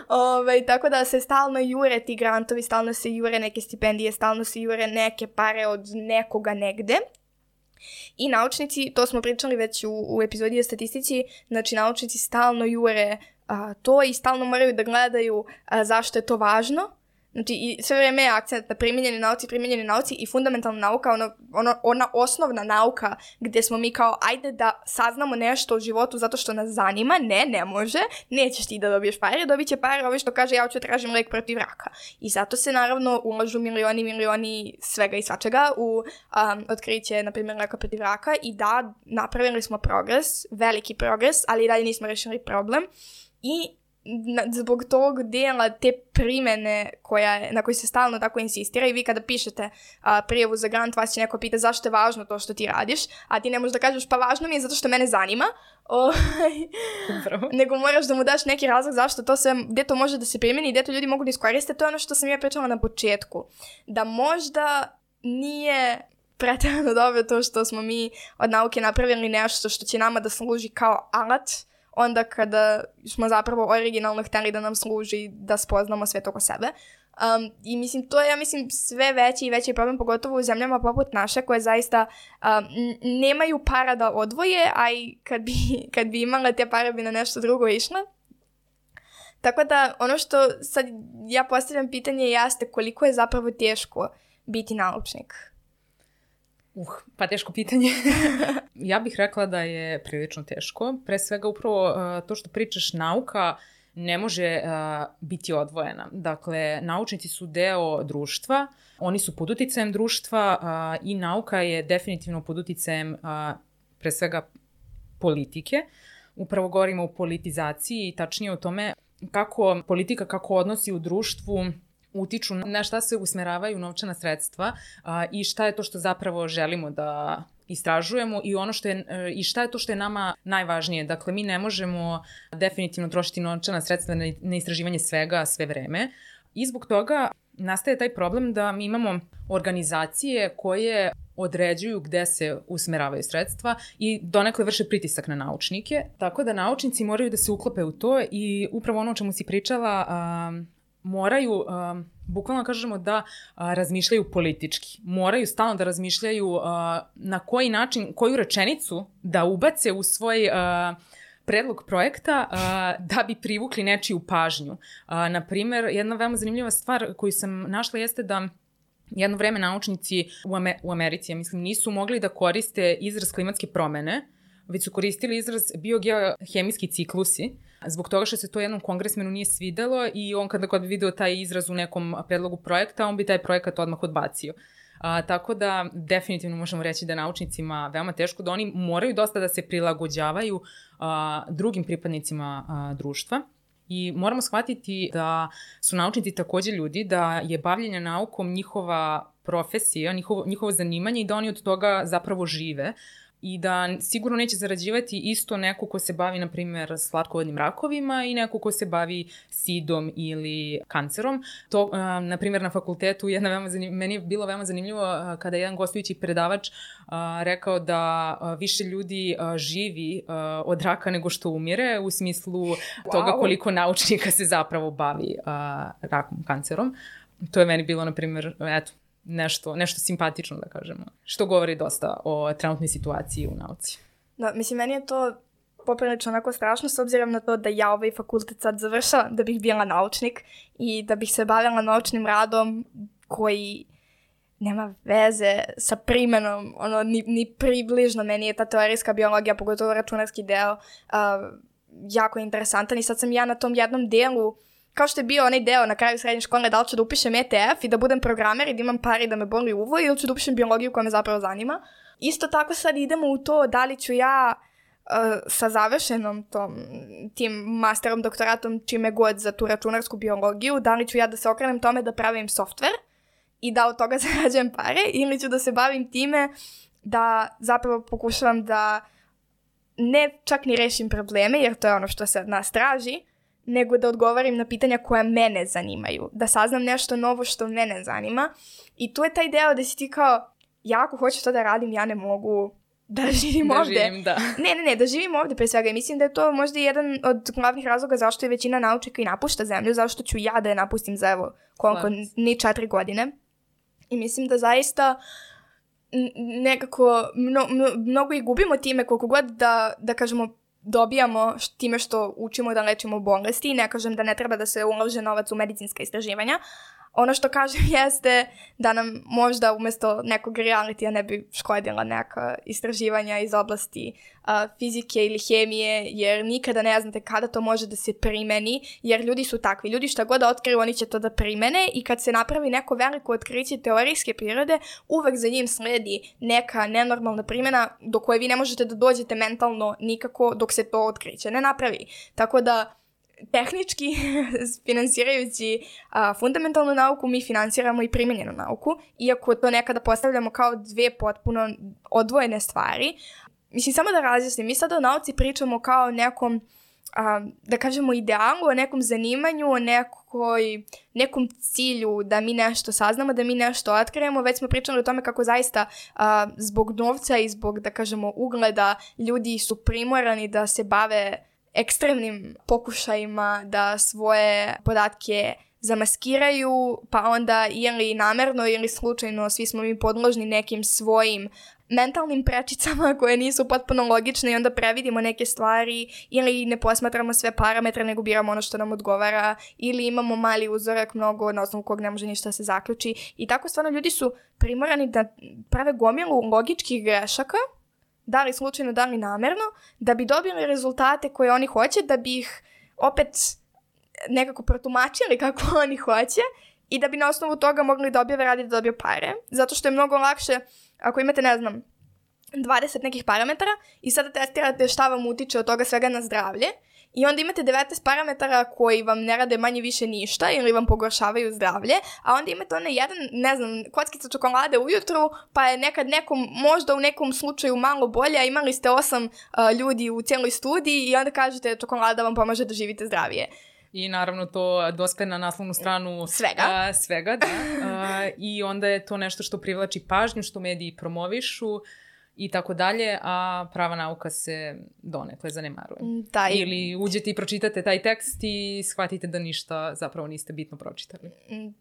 Ove, ovaj, tako da se stalno jure ti grantovi, stalno se jure neke stipendije, stalno se jure neke pare od nekoga negde. I naučnici, to smo pričali već u, u epizodi o statistici, znači naučnici stalno jure a, to i stalno moraju da gledaju a, zašto je to važno. Znači, i sve vreme je akcent na primjenjeni nauci, primjenjeni nauci i fundamentalna nauka, ono, ono, ona osnovna nauka gdje smo mi kao, ajde da saznamo nešto o životu zato što nas zanima, ne, ne može, nećeš ti da dobiješ pare, dobit će pare ovo što kaže ja ću da tražim lek protiv raka. I zato se naravno ulažu milioni, milioni svega i svačega u um, otkriće, na primjer, leka protiv raka i da, napravili smo progres, veliki progres, ali i dalje nismo rešili problem i zbog tog dijela te primene koja, na koji se stalno tako insistira i vi kada pišete a, prijavu za grant, vas će neko pita zašto je važno to što ti radiš, a ti ne možeš da kažeš pa važno mi je zato što mene zanima, o, nego moraš da mu daš neki razlog zašto to sve, gde to može da se primeni i gde to ljudi mogu da iskoriste, to je ono što sam ja pričala na početku. Da možda nije pretjerano dobro to što smo mi od nauke napravili nešto što će nama da služi kao alat, onda kada smo zapravo originalno hteli da nam služi da spoznamo sve oko sebe. Um, I mislim, to je, ja mislim, sve veći i veći problem, pogotovo u zemljama poput naše, koje zaista um, nemaju para da odvoje, a i kad bi, kad bi imale te pare bi na nešto drugo išle. Tako da, ono što sad ja postavljam pitanje jeste koliko je zapravo teško biti naučnik. Uh, pa teško pitanje. ja bih rekla da je prilično teško. Pre svega upravo uh, to što pričaš nauka ne može uh, biti odvojena. Dakle, naučnici su deo društva, oni su pod uticajem društva uh, i nauka je definitivno pod uticajem uh, pre svega politike. Upravo govorimo o politizaciji i tačnije o tome kako politika, kako odnosi u društvu utiču na šta se usmeravaju novčana sredstva a, i šta je to što zapravo želimo da istražujemo i ono što je e, i šta je to što je nama najvažnije. Dakle mi ne možemo definitivno trošiti novčana sredstva na, na istraživanje svega sve vreme. I zbog toga nastaje taj problem da mi imamo organizacije koje određuju gde se usmeravaju sredstva i donekle vrše pritisak na naučnike. Tako da naučnici moraju da se uklope u to i upravo ono o čemu si pričala, moraju, um, bukvalno kažemo da uh, razmišljaju politički. Moraju stalno da razmišljaju uh, na koji način, koju rečenicu da ubace u svoj uh, predlog projekta uh, da bi privukli nečiju pažnju. Uh, naprimer, jedna veoma zanimljiva stvar koju sam našla jeste da jedno vreme naučnici u, Amer u Americi, ja mislim, nisu mogli da koriste izraz klimatske promene, već su koristili izraz biogeohemijski ciklusi, zbog toga što se to jednom kongresmenu nije svidelo i on kada god bi video taj izraz u nekom predlogu projekta, on bi taj projekat odmah odbacio. A, tako da definitivno možemo reći da naučnicima veoma teško da oni moraju dosta da se prilagođavaju a, drugim pripadnicima a, društva. I moramo shvatiti da su naučnici takođe ljudi, da je bavljenje naukom njihova profesija, njihovo, njihovo zanimanje i da oni od toga zapravo žive i da sigurno neće zarađivati isto neko ko se bavi, na primjer, slatkovodnim rakovima i neko ko se bavi sidom ili kancerom. To, na primjer, na fakultetu jedna veoma zanimljivo, meni je bilo veoma zanimljivo kada je jedan gostujući predavač rekao da više ljudi živi od raka nego što umire, u smislu wow. toga koliko naučnika se zapravo bavi rakom, kancerom. To je meni bilo, na primjer, eto, nešto, nešto simpatično, da kažemo. Što govori dosta o trenutnoj situaciji u nauci. Da, mislim, meni je to poprilično onako strašno s obzirom na to da ja ovaj fakultet sad završavam da bih bila naučnik i da bih se bavila naučnim radom koji nema veze sa primenom, ono, ni, ni približno meni je ta teorijska biologija, pogotovo računarski deo, uh, jako interesantan i sad sam ja na tom jednom delu kao što je bio onaj deo na kraju srednje škole, da li ću da upišem ETF i da budem programer i da imam pari da me boli uvo ili ću da upišem biologiju koja me zapravo zanima. Isto tako sad idemo u to da li ću ja uh, sa završenom tom, tim masterom, doktoratom, čime god za tu računarsku biologiju, da li ću ja da se okrenem tome da pravim softver i da od toga zarađujem pare ili ću da se bavim time da zapravo pokušavam da ne čak ni rešim probleme, jer to je ono što se od nas traži, nego da odgovorim na pitanja koja mene zanimaju, da saznam nešto novo što mene zanima. I tu je taj deo da si ti kao, ja ako hoću to da radim, ja ne mogu da živim da ovde. Živim, da. Ne, ne, ne, da živim ovde pre svega. I mislim da je to možda jedan od glavnih razloga zašto je većina naučnika i napušta zemlju, zašto ću ja da je napustim za evo koliko, ni četiri godine. I mislim da zaista nekako mno, mno, mnogo i gubimo time koliko god da, da kažemo dobijamo time što učimo da lečimo bolesti. Ne kažem da ne treba da se ulaže novac u medicinska istraživanja. Ono što kažem jeste da nam možda umesto nekog realitija ne bi škodila neka istraživanja iz oblasti a, fizike ili hemije, jer nikada ne znate kada to može da se primeni, jer ljudi su takvi. Ljudi šta god da otkriju, oni će to da primene i kad se napravi neko veliko otkriće teorijske prirode, uvek za njim sledi neka nenormalna primjena do koje vi ne možete da dođete mentalno nikako dok se to otkriće ne napravi. Tako da tehnički finansirajući a, fundamentalnu nauku, mi finansiramo i primjenjenu nauku, iako to nekada postavljamo kao dve potpuno odvojene stvari. Mislim, samo da razjasnim, mi sada o nauci pričamo kao nekom, a, da kažemo, idealu, o nekom zanimanju, o nekoj, nekom cilju da mi nešto saznamo, da mi nešto otkrijemo. Već smo pričali o tome kako zaista a, zbog novca i zbog, da kažemo, ugleda ljudi su primorani da se bave ekstremnim pokušajima da svoje podatke zamaskiraju, pa onda ili namerno ili slučajno svi smo mi podložni nekim svojim mentalnim prečicama koje nisu potpuno logične i onda previdimo neke stvari ili ne posmatramo sve parametre nego biramo ono što nam odgovara ili imamo mali uzorak mnogo na osnovu kog ne može ništa da se zaključi. I tako stvarno ljudi su primorani da prave gomilu logičkih grešaka da li slučajno, da li namerno, da bi dobili rezultate koje oni hoće, da bi ih opet nekako protumačili kako oni hoće i da bi na osnovu toga mogli da objave radi da dobiju pare. Zato što je mnogo lakše ako imate, ne znam, 20 nekih parametara i sada testirate šta vam utiče od toga svega na zdravlje i onda imate 19 parametara koji vam ne rade manje više ništa ili vam pogoršavaju zdravlje, a onda imate onaj jedan, ne znam, kockica čokolade ujutru, pa je nekad nekom, možda u nekom slučaju malo bolje, a imali ste osam uh, ljudi u cijeloj studiji i onda kažete čokolada vam pomaže da živite zdravije. I naravno to dospe na naslovnu stranu Svega. A, svega, da. A, I onda je to nešto što privlači pažnju, što mediji promovišu i tako dalje, a prava nauka se donekle zanemaruje. Da, i- Ili uđete i pročitate taj tekst i shvatite da ništa zapravo niste bitno pročitali.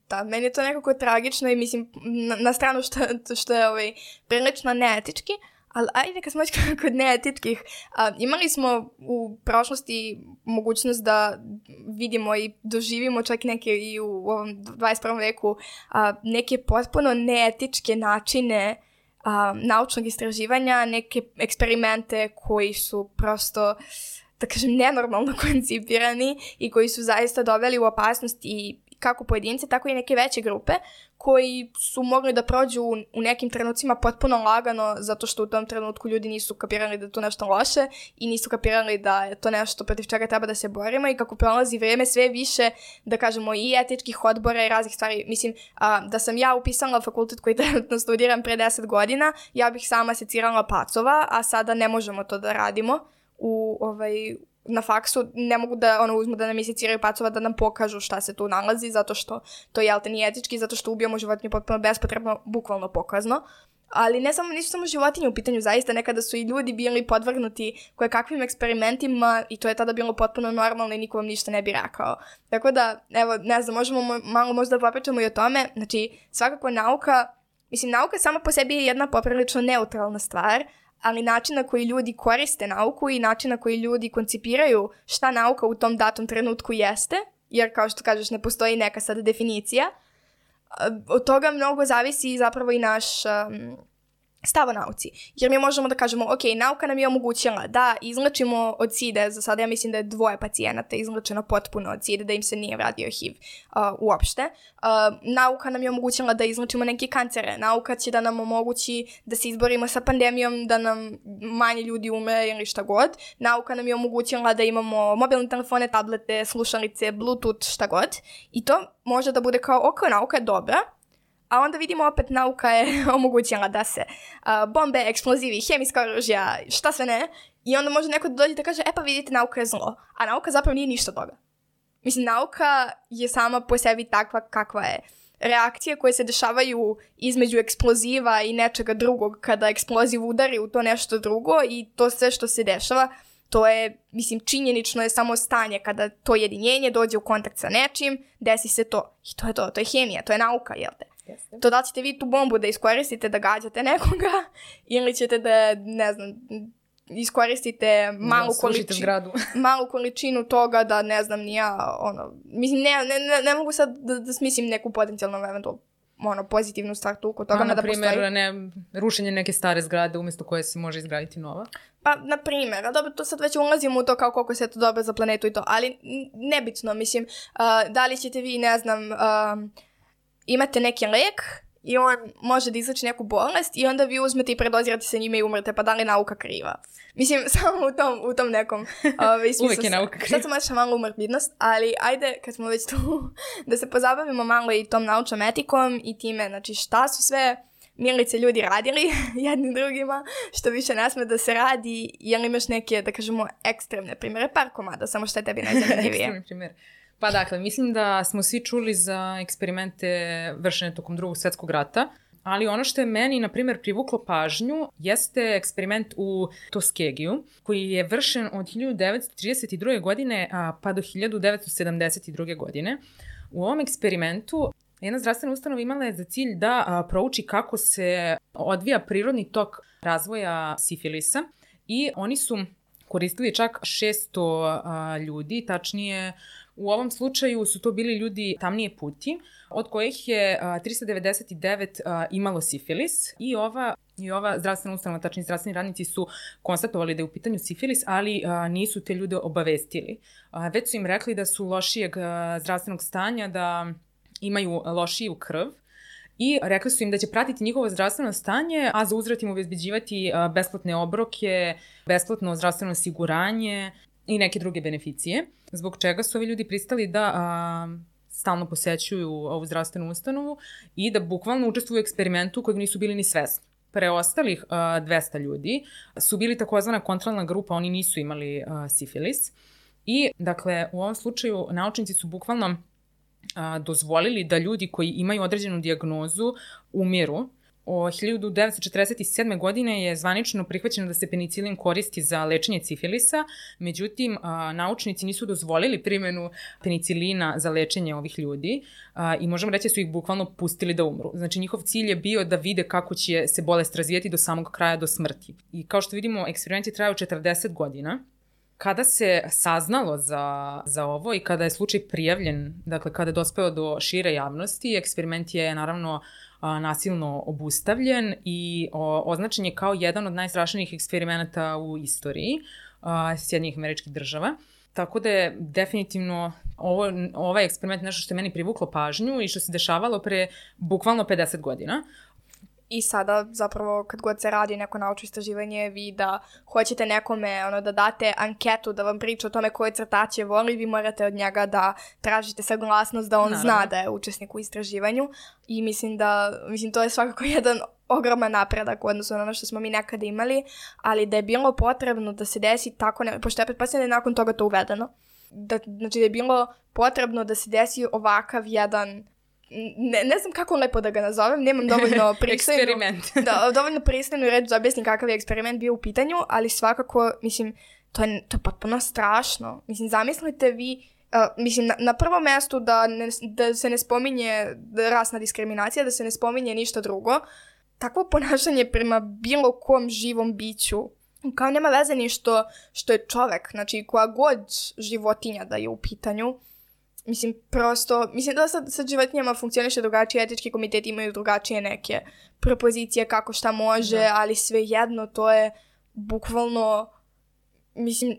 Da, meni je to nekako tragično i mislim na, na stranu što, što je ovaj, prilično neetički, ali ajde kad smo već kod neetičkih, a, imali smo u prošlosti mogućnost da vidimo i doživimo čak neke i u ovom 21. veku a, neke potpuno neetičke načine a, naučnog istraživanja, neke eksperimente koji su prosto da kažem, nenormalno koncipirani i koji su zaista doveli u opasnost i kako pojedince, tako i neke veće grupe koji su mogli da prođu u, nekim trenucima potpuno lagano zato što u tom trenutku ljudi nisu kapirali da je to nešto loše i nisu kapirali da je to nešto protiv čega treba da se borimo i kako prolazi vreme sve više, da kažemo, i etičkih odbora i raznih stvari. Mislim, a, da sam ja upisala fakultet koji trenutno studiram pre 10 godina, ja bih sama secirala pacova, a sada ne možemo to da radimo u ovaj na faksu ne mogu da ono uzmu da nam iseciraju pacova da nam pokažu šta se tu nalazi zato što to jel te nije etički zato što ubijamo životinje potpuno bespotrebno bukvalno pokazno ali ne samo, nisu samo životinje u pitanju, zaista nekada su i ljudi bili podvrgnuti koje kakvim eksperimentima i to je tada bilo potpuno normalno i niko vam ništa ne bi rekao. Tako da, evo, ne znam, možemo mo- malo možda da popričamo i o tome. Znači, svakako nauka, mislim, nauka sama po sebi je jedna poprilično neutralna stvar, ali način na koji ljudi koriste nauku i način na koji ljudi koncipiraju šta nauka u tom datom trenutku jeste, jer kao što kažeš ne postoji neka sad definicija, od toga mnogo zavisi zapravo i naš um, stav o nauci. Jer mi možemo da kažemo, ok, nauka nam je omogućila da izlačimo od side, za sada ja mislim da je dvoje pacijenata izlačeno potpuno od side, da im se nije radio HIV uh, uopšte. Uh, nauka nam je omogućila da izlačimo neke kancere. Nauka će da nam omogući da se izborimo sa pandemijom, da nam manje ljudi ume ili šta god. Nauka nam je omogućila da imamo mobilne telefone, tablete, slušalice, bluetooth, šta god. I to može da bude kao, ok, nauka je dobra, a onda vidimo opet nauka je omogućila da se uh, bombe, eksplozivi, hemijska oružja, šta sve ne, i onda može neko da dođe da kaže, e pa vidite, nauka je zlo. A nauka zapravo nije ništa toga. Mislim, nauka je sama po sebi takva kakva je. Reakcije koje se dešavaju između eksploziva i nečega drugog kada eksploziv udari u to nešto drugo i to sve što se dešava, to je, mislim, činjenično je samo stanje kada to jedinjenje dođe u kontakt sa nečim, desi se to. I to je to, to je hemija, to je nauka, jel te? Jeste. To da ćete vi tu bombu da iskoristite da gađate nekoga ili ćete da, ne znam, iskoristite malu da, količinu malu količinu toga da ne znam ni ja ono mislim ne, ne, ne, ne mogu sad da, da smislim neku potencijalno eventualno ono, pozitivnu stvar tu kod toga. A, na da primjer, postoji. ne, rušenje neke stare zgrade umjesto koje se može izgraditi nova? Pa, na primjer, a dobro, to sad već ulazimo u to kao koliko se to dobro za planetu i to, ali nebitno, mislim, uh, da li ćete vi, ne znam, uh, imate neki lek i on može da izleči neku bolest i onda vi uzmete i predozirate se njime i umrete, pa da li nauka kriva? Mislim, samo u tom, u tom nekom ovaj, smislu. Uvijek je nauka kriva. Sad sam maša malo umrtvidnost, ali ajde, kad smo već tu, da se pozabavimo malo i tom naučnom etikom i time, znači šta su sve milice ljudi radili jednim drugima, što više ne sme da se radi, jel imaš neke, da kažemo, ekstremne primere, par komada, samo što je tebi najzanimljivije. Ekstremni primjer. Pa dakle, mislim da smo svi čuli za eksperimente vršene tokom drugog svetskog rata, ali ono što je meni, na primjer, privuklo pažnju jeste eksperiment u Toskegiju, koji je vršen od 1932. godine pa do 1972. godine. U ovom eksperimentu jedna zdravstvena ustanova imala je za cilj da prouči kako se odvija prirodni tok razvoja sifilisa i oni su koristili čak 600 a, ljudi, tačnije U ovom slučaju su to bili ljudi tamnije puti, od kojih je 399 imalo sifilis i ova I ova zdravstvena ustanova, tačni zdravstveni radnici su konstatovali da je u pitanju sifilis, ali a, nisu te ljude obavestili. A, već su im rekli da su lošijeg a, zdravstvenog stanja, da imaju lošiju krv i rekli su im da će pratiti njihovo zdravstveno stanje, a za uzrat im obezbeđivati besplatne obroke, besplatno zdravstveno osiguranje i neke druge beneficije, zbog čega su ovi ljudi pristali da a, stalno posećuju ovu zdravstvenu ustanovu i da bukvalno učestvuju u eksperimentu kojeg nisu bili ni svesni. Preostalih a, 200 ljudi su bili takozvana kontrolna grupa, oni nisu imali a, sifilis. I, dakle, u ovom slučaju naučnici su bukvalno a, dozvolili da ljudi koji imaju određenu diagnozu umiru O 1947. godine je zvanično prihvaćeno da se penicilin koristi za lečenje cifilisa, međutim, naučnici nisu dozvolili primenu penicilina za lečenje ovih ljudi i možemo reći da su ih bukvalno pustili da umru. Znači, njihov cilj je bio da vide kako će se bolest razvijeti do samog kraja, do smrti. I kao što vidimo, eksperimenti traju 40 godina, kada se saznalo za, za ovo i kada je slučaj prijavljen, dakle kada je dospeo do šire javnosti, eksperiment je naravno nasilno obustavljen i o, označen je kao jedan od najstrašnijih eksperimenata u istoriji a, Sjednjih američkih država. Tako da je definitivno ovo, ovaj eksperiment nešto što je meni privuklo pažnju i što se dešavalo pre bukvalno 50 godina. I sada zapravo kad god se radi neko naučno istraživanje vi da hoćete nekome ono, da date anketu da vam priča o tome koje crtaće voli, vi morate od njega da tražite saglasnost da on Naravno. zna da je učesnik u istraživanju i mislim da, mislim to je svakako jedan ogroman napredak u odnosu na ono što smo mi nekada imali, ali da je bilo potrebno da se desi tako, ne, pošto je pretpostavljeno da je nakon toga to uvedeno, da, znači da je bilo potrebno da se desi ovakav jedan ne, ne znam kako lepo da ga nazovem, nemam dovoljno pristojnu... eksperiment. da, dovoljno pristojnu reč da objasnim kakav je eksperiment bio u pitanju, ali svakako, mislim, to je, to je potpuno strašno. Mislim, zamislite vi, uh, mislim, na, na prvom mestu da, ne, da se ne spominje rasna diskriminacija, da se ne spominje ništa drugo, takvo ponašanje prema bilo kom živom biću, kao nema veze ni što, što je čovek, znači koja god životinja da je u pitanju, mislim, prosto, mislim da sad sa životinjama funkcioniše drugačije, etički komiteti imaju drugačije neke propozicije kako šta može, da. ali svejedno to je bukvalno, mislim,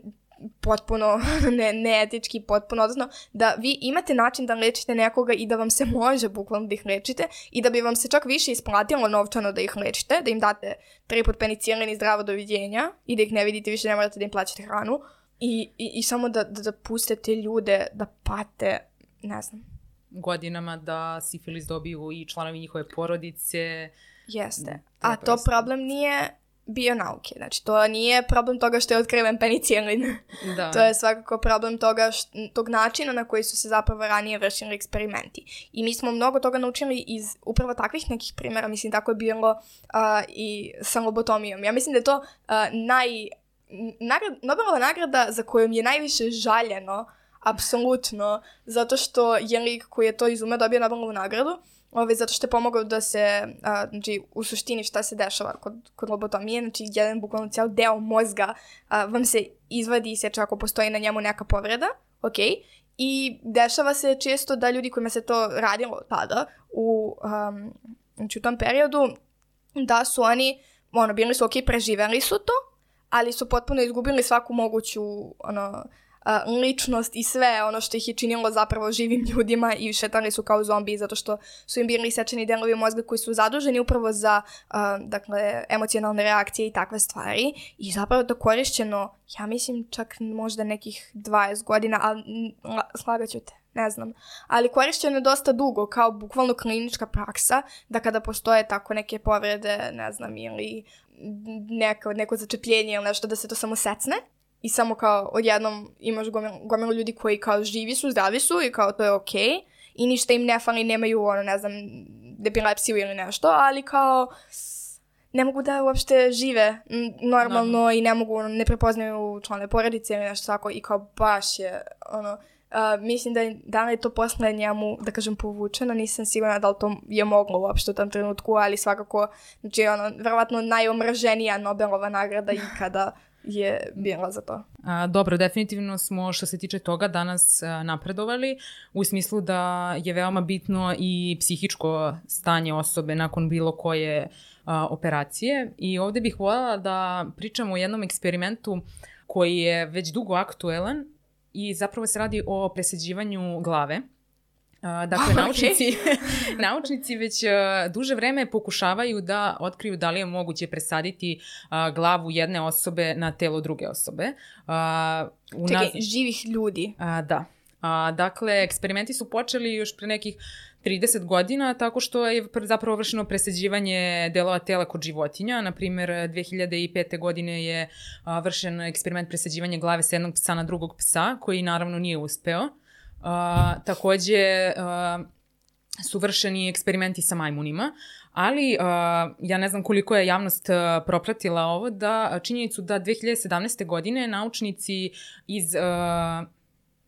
potpuno ne, neetički, potpuno, odnosno da vi imate način da lečite nekoga i da vam se može bukvalno da ih lečite i da bi vam se čak više isplatilo novčano da ih lečite, da im date tri put penicilin i zdravo doviđenja i da ih ne vidite više, ne morate da im plaćate hranu i, i, i samo da, da, da pustite ljude da pate, ne znam. Godinama da sifilis dobiju i članovi njihove porodice. Jeste. A to problem nije bionauke. Znači, to nije problem toga što je otkriven penicilin. Da. to je svakako problem toga št, tog načina na koji su se zapravo ranije vršili eksperimenti. I mi smo mnogo toga naučili iz upravo takvih nekih primjera. Mislim, tako je bilo uh, i sa lobotomijom. Ja mislim da je to uh, naj... Nagrad, Nobelova nagrada za kojom je najviše žaljeno, apsolutno, zato što je lik koji je to izume dobio Nobelovu nagradu, Ove, zato što je pomogao da se, a, znači, u suštini šta se dešava kod, kod lobotomije, znači, jedan bukvalno cijel deo mozga a, vam se izvadi i seče ako postoji na njemu neka povreda, ok, i dešava se često da ljudi kojima se to radilo tada, u, um, znači, u tom periodu, da su oni, ono, bili su ok, preživeli su to, ali su potpuno izgubili svaku moguću, ono, ličnost i sve ono što ih je činilo zapravo živim ljudima i šetali su kao zombi zato što su im bili sečeni delovi mozga koji su zaduženi upravo za uh, dakle, emocionalne reakcije i takve stvari. I zapravo to korišćeno, ja mislim čak možda nekih 20 godina, ali slagaću te ne znam, ali korišćeno je dosta dugo, kao bukvalno klinička praksa, da kada postoje tako neke povrede, ne znam, ili neko, neko začepljenje ili nešto, da se to samo secne. I samo kao odjednom imaš gomilu, ljudi koji kao živi su, zdravi su i kao to je okej. Okay, i ništa im ne fali, nemaju ono, ne znam, depilepsiju ili nešto, ali kao ne mogu da uopšte žive normalno no. i ne mogu, ono, ne prepoznaju člane porodice ili nešto tako i kao baš je, ono, mislim da je, da li je to posle njemu, da kažem, povučeno, nisam sigurna da li to je moglo uopšte u tom trenutku, ali svakako, znači, ono, verovatno najomraženija Nobelova nagrada ikada je bila za to. A, dobro, definitivno smo što se tiče toga danas a, napredovali u smislu da je veoma bitno i psihičko stanje osobe nakon bilo koje a, operacije i ovde bih voljela da pričamo o jednom eksperimentu koji je već dugo aktuelan i zapravo se radi o presađivanju glave. Uh, dakle, naučnici, naučnici već uh, duže vreme pokušavaju da otkriju da li je moguće presaditi uh, glavu jedne osobe na telo druge osobe. Uh, Čekaj, naz... živih ljudi. Uh, da. Uh, dakle, eksperimenti su počeli još pre nekih 30 godina, tako što je zapravo vršeno presađivanje delova tela kod životinja. Naprimer, 2005. godine je vršen eksperiment presađivanja glave s jednog psa na drugog psa, koji naravno nije uspeo. Takođe, su vršeni eksperimenti sa majmunima, ali uh, ja ne znam koliko je javnost uh, propratila ovo, da činjenicu da 2017. godine naučnici iz uh,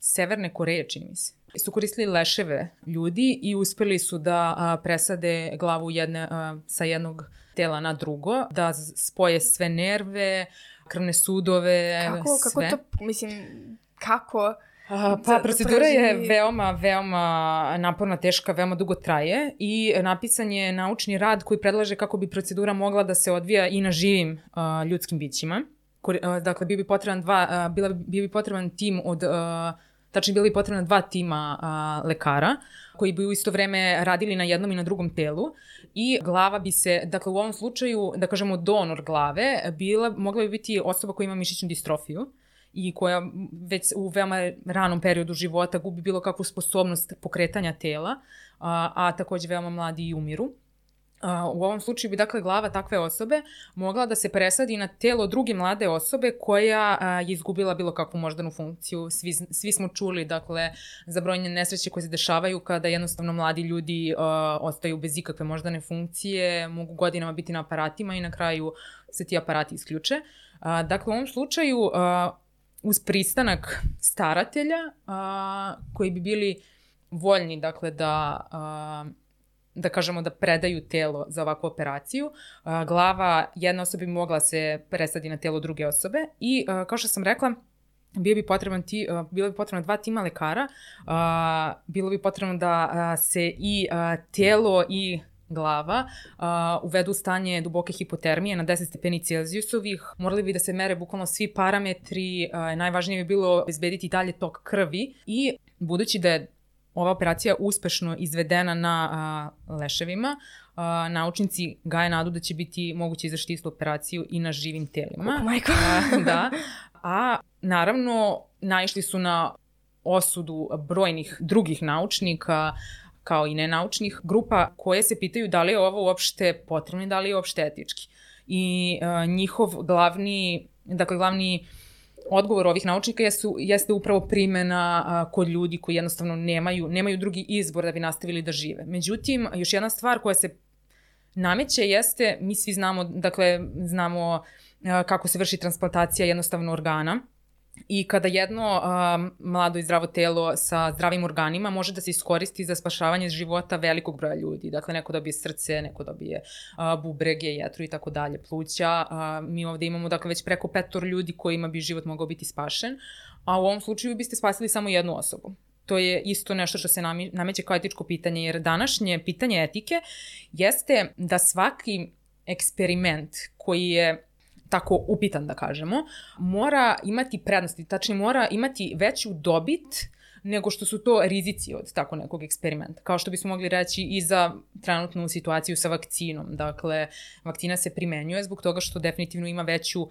Severne Koreje, čini mi se, su koristili leševe ljudi i uspeli su da uh, presade glavu jedne, uh, sa jednog tela na drugo, da spoje sve nerve, krvne sudove, kako, sve. Kako to, mislim, kako A, pa, procedura je veoma, veoma naporna, teška, veoma dugo traje i napisan je naučni rad koji predlaže kako bi procedura mogla da se odvija i na živim uh, ljudskim bićima. Dakle, bi bi potreban dva, uh, bila bi bi potreban tim od, uh, tačnije bili bi potrebna dva tima uh, lekara koji bi u isto vreme radili na jednom i na drugom telu i glava bi se, dakle u ovom slučaju, da kažemo donor glave, bila, mogla bi biti osoba koja ima mišićnu distrofiju, i koja već u veoma ranom periodu života gubi bilo kakvu sposobnost pokretanja tela, a, a takođe veoma mladi i umiru. U ovom slučaju bi dakle glava takve osobe mogla da se presadi na telo druge mlade osobe koja a, je izgubila bilo kakvu moždanu funkciju. Svi, svi smo čuli dakle za brojne nesreće koje se dešavaju kada jednostavno mladi ljudi a, ostaju bez ikakve moždane funkcije, mogu godinama biti na aparatima i na kraju se ti aparati isključe. A, dakle u ovom slučaju a, uz pristanak staratelja a, koji bi bili voljni dakle da a, da kažemo da predaju telo za ovakvu operaciju. Glava jedna osoba bi mogla se presadi na telo druge osobe i kao što sam rekla, bio bi potreban ti, bilo bi potrebno dva tima lekara, bilo bi potrebno da se i telo i glava uh, uvedu stanje duboke hipotermije na 10 stepeni Celzijusovih. Morali bi da se mere bukvalno svi parametri, najvažnije bi bilo obezbediti dalje tok krvi i budući da je ova operacija uspešno izvedena na a, leševima, a, naučnici gaje nadu da će biti moguće izrašiti istu operaciju i na živim telima. Oh my god. a, da. A naravno naišli su na osudu brojnih drugih naučnika, kao i nenaučnih grupa koje se pitaju da li je ovo uopšte potrebno i da li je uopšte etički. I a, njihov glavni, dakle glavni odgovor ovih naučnika jeste, jeste upravo primena a, kod ljudi koji jednostavno nemaju, nemaju drugi izbor da bi nastavili da žive. Međutim, još jedna stvar koja se nameće jeste, mi svi znamo, dakle, znamo a, kako se vrši transplantacija jednostavno organa, I kada jedno um, mlado i zdravo telo sa zdravim organima može da se iskoristi za spašavanje života velikog broja ljudi. Dakle, neko dobije srce, neko dobije uh, bubrege, jetru i tako dalje, pluća. Uh, mi ovde imamo dakle, već preko petor ljudi kojima bi život mogao biti spašen, a u ovom slučaju biste spasili samo jednu osobu. To je isto nešto što se nameće kao etičko pitanje, jer današnje pitanje etike jeste da svaki eksperiment koji je tako upitan da kažemo, mora imati prednosti, tačnije mora imati veću dobit nego što su to rizici od tako nekog eksperimenta. Kao što bismo mogli reći i za trenutnu situaciju sa vakcinom. Dakle, vakcina se primenjuje zbog toga što definitivno ima veću,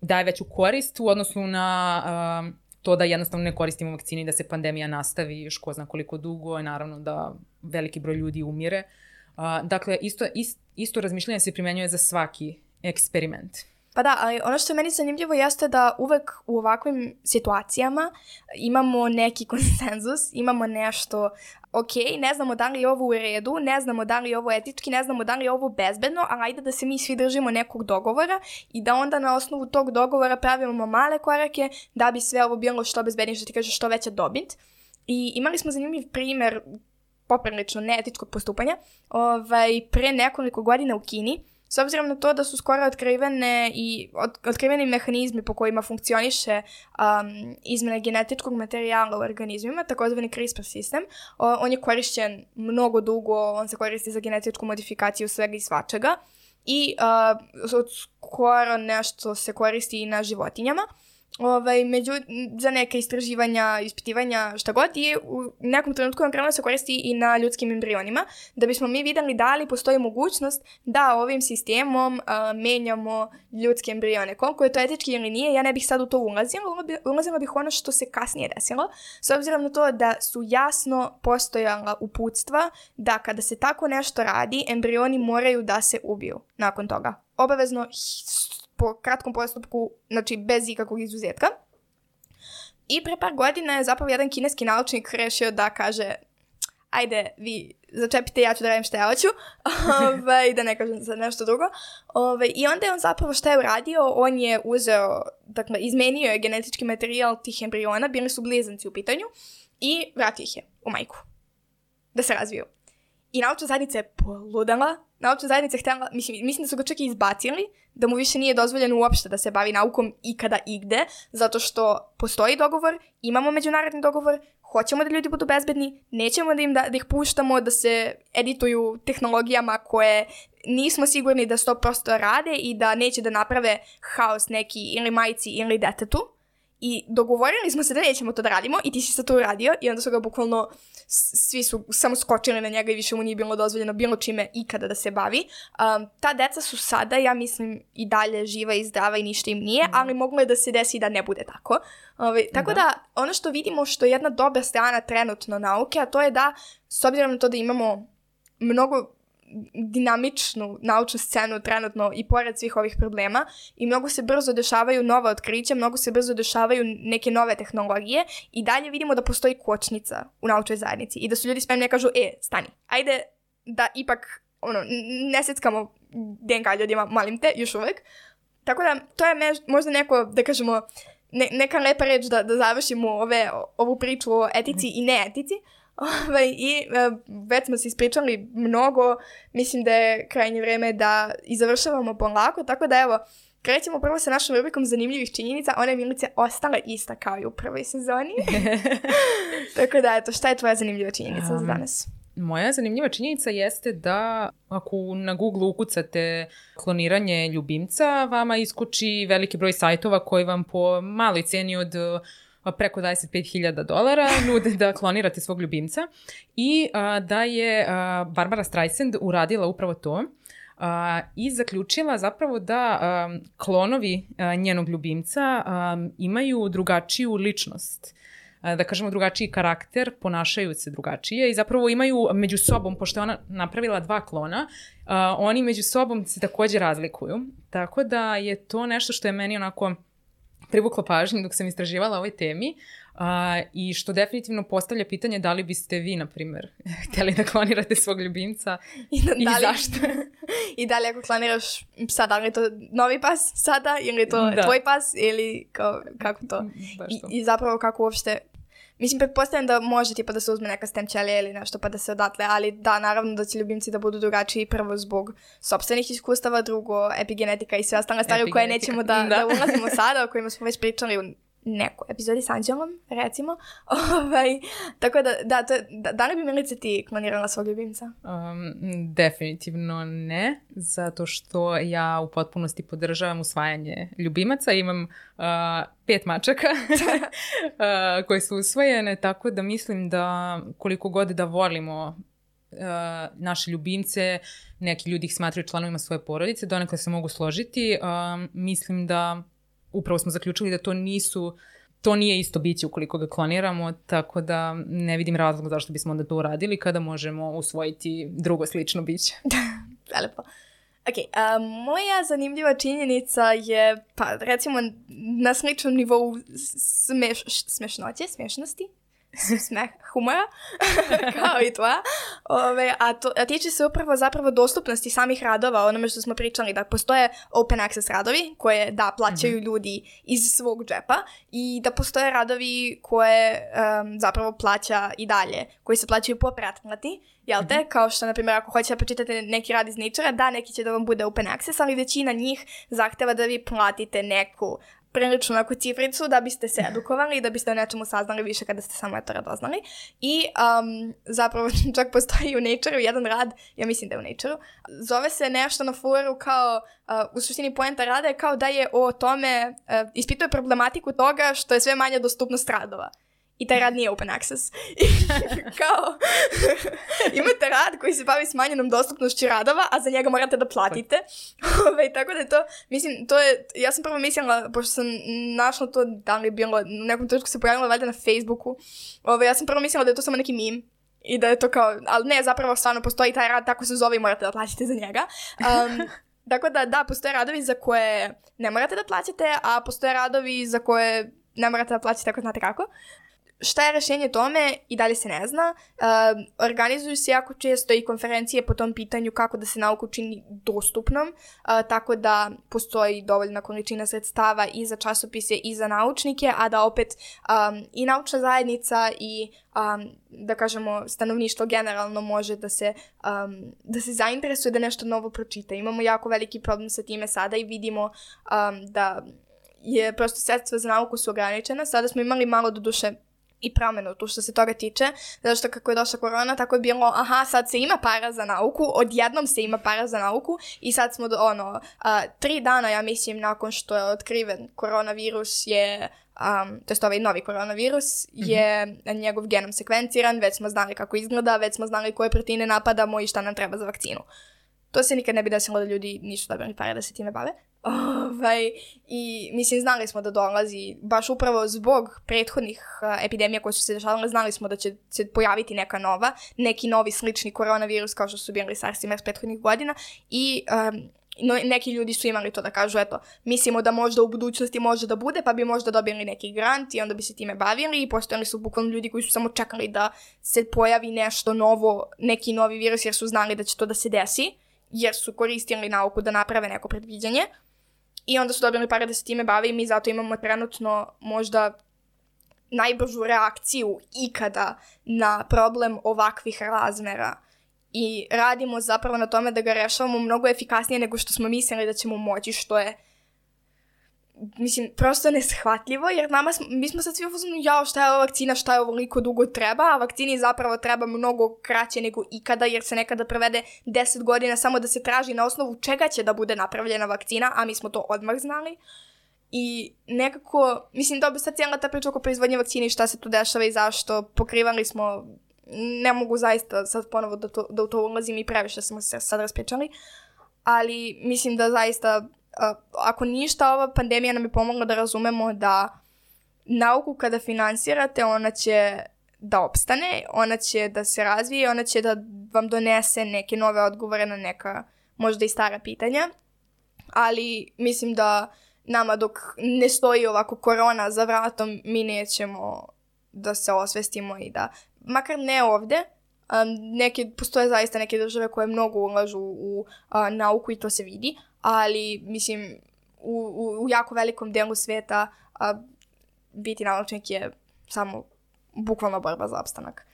daje veću korist u odnosu na uh, to da jednostavno ne koristimo vakcine i da se pandemija nastavi još ko zna koliko dugo i naravno da veliki broj ljudi umire. Uh, dakle, isto, ist, isto razmišljanje se primenjuje za svaki eksperiment. Pa da, ali ono što je meni zanimljivo jeste da uvek u ovakvim situacijama imamo neki konsenzus, imamo nešto, ok, ne znamo da li je ovo u redu, ne znamo da li je ovo etički, ne znamo da li je ovo bezbedno, ali ajde da se mi svi držimo nekog dogovora i da onda na osnovu tog dogovora pravimo male korake da bi sve ovo bilo što bezbednije, što ti kaže što veća dobit. I imali smo zanimljiv primer poprilično neetičkog postupanja ovaj, pre nekoliko godina u Kini S obzirom na to da su skoro otkrivene i od, otkriveni mehanizmi po kojima funkcioniše um, izmene genetičkog materijala u organizmima, takozvani CRISPR sistem, o, on je korišćen mnogo dugo, on se koristi za genetičku modifikaciju svega i svačega i uh, skoro nešto se koristi i na životinjama. Ovaj, među, za neke istraživanja, ispitivanja, šta god, i u nekom trenutku on krenuo da se koristi i na ljudskim embrionima, da bismo mi videli da li postoji mogućnost da ovim sistemom a, menjamo ljudske embrione. Koliko je to etički ili nije, ja ne bih sad u to ulazila, ulazila bih ono što se kasnije desilo, s obzirom na to da su jasno postojala uputstva da kada se tako nešto radi, embrioni moraju da se ubiju nakon toga. Obavezno po kratkom postupku, znači bez ikakvog izuzetka. I pre par godina je zapravo jedan kineski naučnik rešio da kaže ajde, vi začepite, ja ću da radim šta ja hoću, Ove, ovaj, da ne kažem za nešto drugo. Ove, ovaj, I onda je on zapravo šta je uradio, on je uzeo, dakle, izmenio je genetički materijal tih embriona, bili su blizanci u pitanju, i vratio ih je u majku. Da se razviju. I naučna zajednica je poludala, naučna zajednica je htjela, mislim, mislim da su ga čak i izbacili, da mu više nije dozvoljeno uopšte da se bavi naukom ikada igde, zato što postoji dogovor, imamo međunarodni dogovor, hoćemo da ljudi budu bezbedni, nećemo da, im da, da ih puštamo da se edituju tehnologijama koje nismo sigurni da 100% rade i da neće da naprave haos neki ili majci ili detetu. I dogovorili smo se da nećemo to da radimo i ti si sad to uradio i onda su ga bukvalno svi su samo skočili na njega i više mu nije bilo dozvoljeno bilo čime ikada da se bavi. Um, ta deca su sada, ja mislim, i dalje živa i zdrava i ništa im nije, mm. ali moglo je da se desi da ne bude tako. Ove, ovaj, tako da. da, ono što vidimo što je jedna dobra strana trenutno nauke, a to je da, s obzirom na to da imamo mnogo dinamičnu naučnu scenu trenutno i pored svih ovih problema i mnogo se brzo dešavaju nova otkrića, mnogo se brzo dešavaju neke nove tehnologije i dalje vidimo da postoji kočnica u naučnoj zajednici i da su ljudi spremni da kažu, e, stani, ajde da ipak ono, ne seckamo DNK ljudima, malim te, još uvek. Tako da, to je mež, možda neko, da kažemo, ne, neka lepa reč da, da završimo ove, ovu priču o etici i neetici. Ovaj, I uh, već smo se ispričali mnogo, mislim da je krajnje vreme da i završavamo polako, tako da evo, krećemo prvo sa našom rubrikom zanimljivih činjenica, ona je Milice ostala ista kao i u prvoj sezoni. tako da, eto, šta je tvoja zanimljiva činjenica um, za danas? Moja zanimljiva činjenica jeste da ako na Google ukucate kloniranje ljubimca, vama iskoči veliki broj sajtova koji vam po maloj ceni od preko 25.000 dolara nude da klonirate svog ljubimca i a, da je a, Barbara Streisand uradila upravo to a, i zaključila zapravo da a, klonovi a, njenog ljubimca a, imaju drugačiju ličnost da kažemo drugačiji karakter, ponašaju se drugačije i zapravo imaju među sobom, pošto je ona napravila dva klona, uh, oni među sobom se takođe razlikuju. Tako da je to nešto što je meni onako privuklo pažnju dok sam istraživala ovoj temi uh, i što definitivno postavlja pitanje da li biste vi, na primer, hteli da klonirate svog ljubimca i, da, i da li, zašto. I da li ako kloniraš psa, da li je to novi pas sada ili je to da. tvoj pas ili kao, kako to? I, I zapravo kako uopšte Mislim, pretpostavljam da može tipa da se uzme neka stem ćelija ili nešto pa da se odatle, ali da, naravno da će ljubimci da budu drugačiji prvo zbog sobstvenih iskustava, drugo epigenetika i sve ostale stvari u koje nećemo da, da. da ulazimo sada, o kojima smo već pričali u nekoj epizodi s Anđelom, recimo. ovaj, tako da, da, to, da, da li bi Milice ti klonirala svog ljubimca? Um, definitivno ne, zato što ja u potpunosti podržavam usvajanje ljubimaca. Imam uh, pet mačaka uh, koje su usvojene, tako da mislim da koliko god da volimo uh, naše ljubimce, neki ljudi ih smatraju članovima svoje porodice, donekle se mogu složiti. Uh, mislim da upravo smo zaključili da to nisu to nije isto biće ukoliko ga kloniramo, tako da ne vidim razlog zašto bismo onda to uradili kada možemo usvojiti drugo slično biće. Lepo. Ok, a, moja zanimljiva činjenica je, pa recimo na sličnom nivou smeš, smešnoće, smešnosti, smeh, humora, kao i tvoja. Ove, a, to, a tiče se upravo zapravo dostupnosti samih radova, onome što smo pričali, da postoje open access radovi koje, da, plaćaju mm -hmm. ljudi iz svog džepa i da postoje radovi koje um, zapravo plaća i dalje, koji se plaćaju po pretplati, jel te? Mm -hmm. Kao što, na primjer, ako hoćete da pročitate neki rad iz Nature, da, neki će da vam bude open access, ali većina njih zahteva da vi platite neku prilično neku cifricu da biste se edukovali i da biste o nečemu saznali više kada ste samo eto radoznali. I um, zapravo čak postoji u Nature-u jedan rad, ja mislim da je u Nature-u, zove se nešto na foru kao, uh, u suštini poenta rada je kao da je o tome, uh, ispituje problematiku toga što je sve manja dostupnost radova i taj rad nije open access. I kao, imate rad koji se bavi smanjenom dostupnošću radova, a za njega morate da platite. Ove, tako da je to, mislim, to je, ja sam prvo mislila, pošto sam našla to, da li je bilo, u nekom trenutku se pojavila valjda na Facebooku, ove, ja sam prvo mislila da je to samo neki meme, i da je to kao, ali ne, zapravo stvarno postoji taj rad, tako se zove i morate da platite za njega. Um, Tako da, da, postoje radovi za koje ne morate da plaćate, a postoje radovi za koje ne morate da plaćate ako znate kako. Šta je rešenje tome i dalje se ne zna. Uh, organizuju se jako često i konferencije po tom pitanju kako da se nauku čini dostupnom, uh, tako da postoji dovoljna količina sredstava i za časopise i za naučnike, a da opet um, i naučna zajednica i um, da kažemo stanovništvo generalno može da se, um, da se zainteresuje da nešto novo pročita. Imamo jako veliki problem sa time sada i vidimo um, da je prosto sredstva za nauku su ograničena. Sada smo imali malo do duše i promenu tu što se toga tiče, zato što kako je došla korona, tako je bilo, aha, sad se ima para za nauku, odjednom se ima para za nauku i sad smo, ono, a, tri dana, ja mislim, nakon što je otkriven koronavirus je, um, to je ovaj novi koronavirus, mm -hmm. je njegov genom sekvenciran, već smo znali kako izgleda, već smo znali koje proteine napadamo i šta nam treba za vakcinu. To se nikad ne bi desilo da ljudi nisu dobili pare da se time bave. Ovaj, I mislim, znali smo da dolazi, baš upravo zbog prethodnih uh, epidemija koje su se dešavale, znali smo da će se pojaviti neka nova, neki novi slični koronavirus kao što su bili SARS i MERS prethodnih godina i um, no, neki ljudi su imali to da kažu, eto, mislimo da možda u budućnosti može da bude, pa bi možda dobili neki grant i onda bi se time bavili i postojali su bukvalno ljudi koji su samo čekali da se pojavi nešto novo, neki novi virus jer su znali da će to da se desi, jer su koristili nauku da naprave neko predviđanje. I onda su dobili pare da se time bave i mi zato imamo trenutno možda najbržu reakciju ikada na problem ovakvih razmera. I radimo zapravo na tome da ga rešavamo mnogo efikasnije nego što smo mislili da ćemo moći, što je mislim, prosto neshvatljivo, jer nama smo, mi smo sad svi u fazonu, jao, šta je ova vakcina, šta je ovoliko dugo treba, a vakcini zapravo treba mnogo kraće nego ikada, jer se nekada prevede 10 godina samo da se traži na osnovu čega će da bude napravljena vakcina, a mi smo to odmah znali. I nekako, mislim, dobro, sad cijela ta priča oko proizvodnje vakcine šta se tu dešava i zašto, pokrivali smo, ne mogu zaista sad ponovo da, to, da u to ulazim i previše smo se sad raspričali, ali mislim da zaista ako ništa, ova pandemija nam je pomogla da razumemo da nauku kada finansirate, ona će da opstane, ona će da se razvije, ona će da vam donese neke nove odgovore na neka možda i stara pitanja, ali mislim da nama dok ne stoji ovako korona za vratom, mi nećemo da se osvestimo i da, makar ne ovde, neke, postoje zaista neke države koje mnogo ulažu u nauku i to se vidi, ali mislim u, u, u jako velikom delu sveta a, biti naučnik je samo bukvalno borba za opstanak.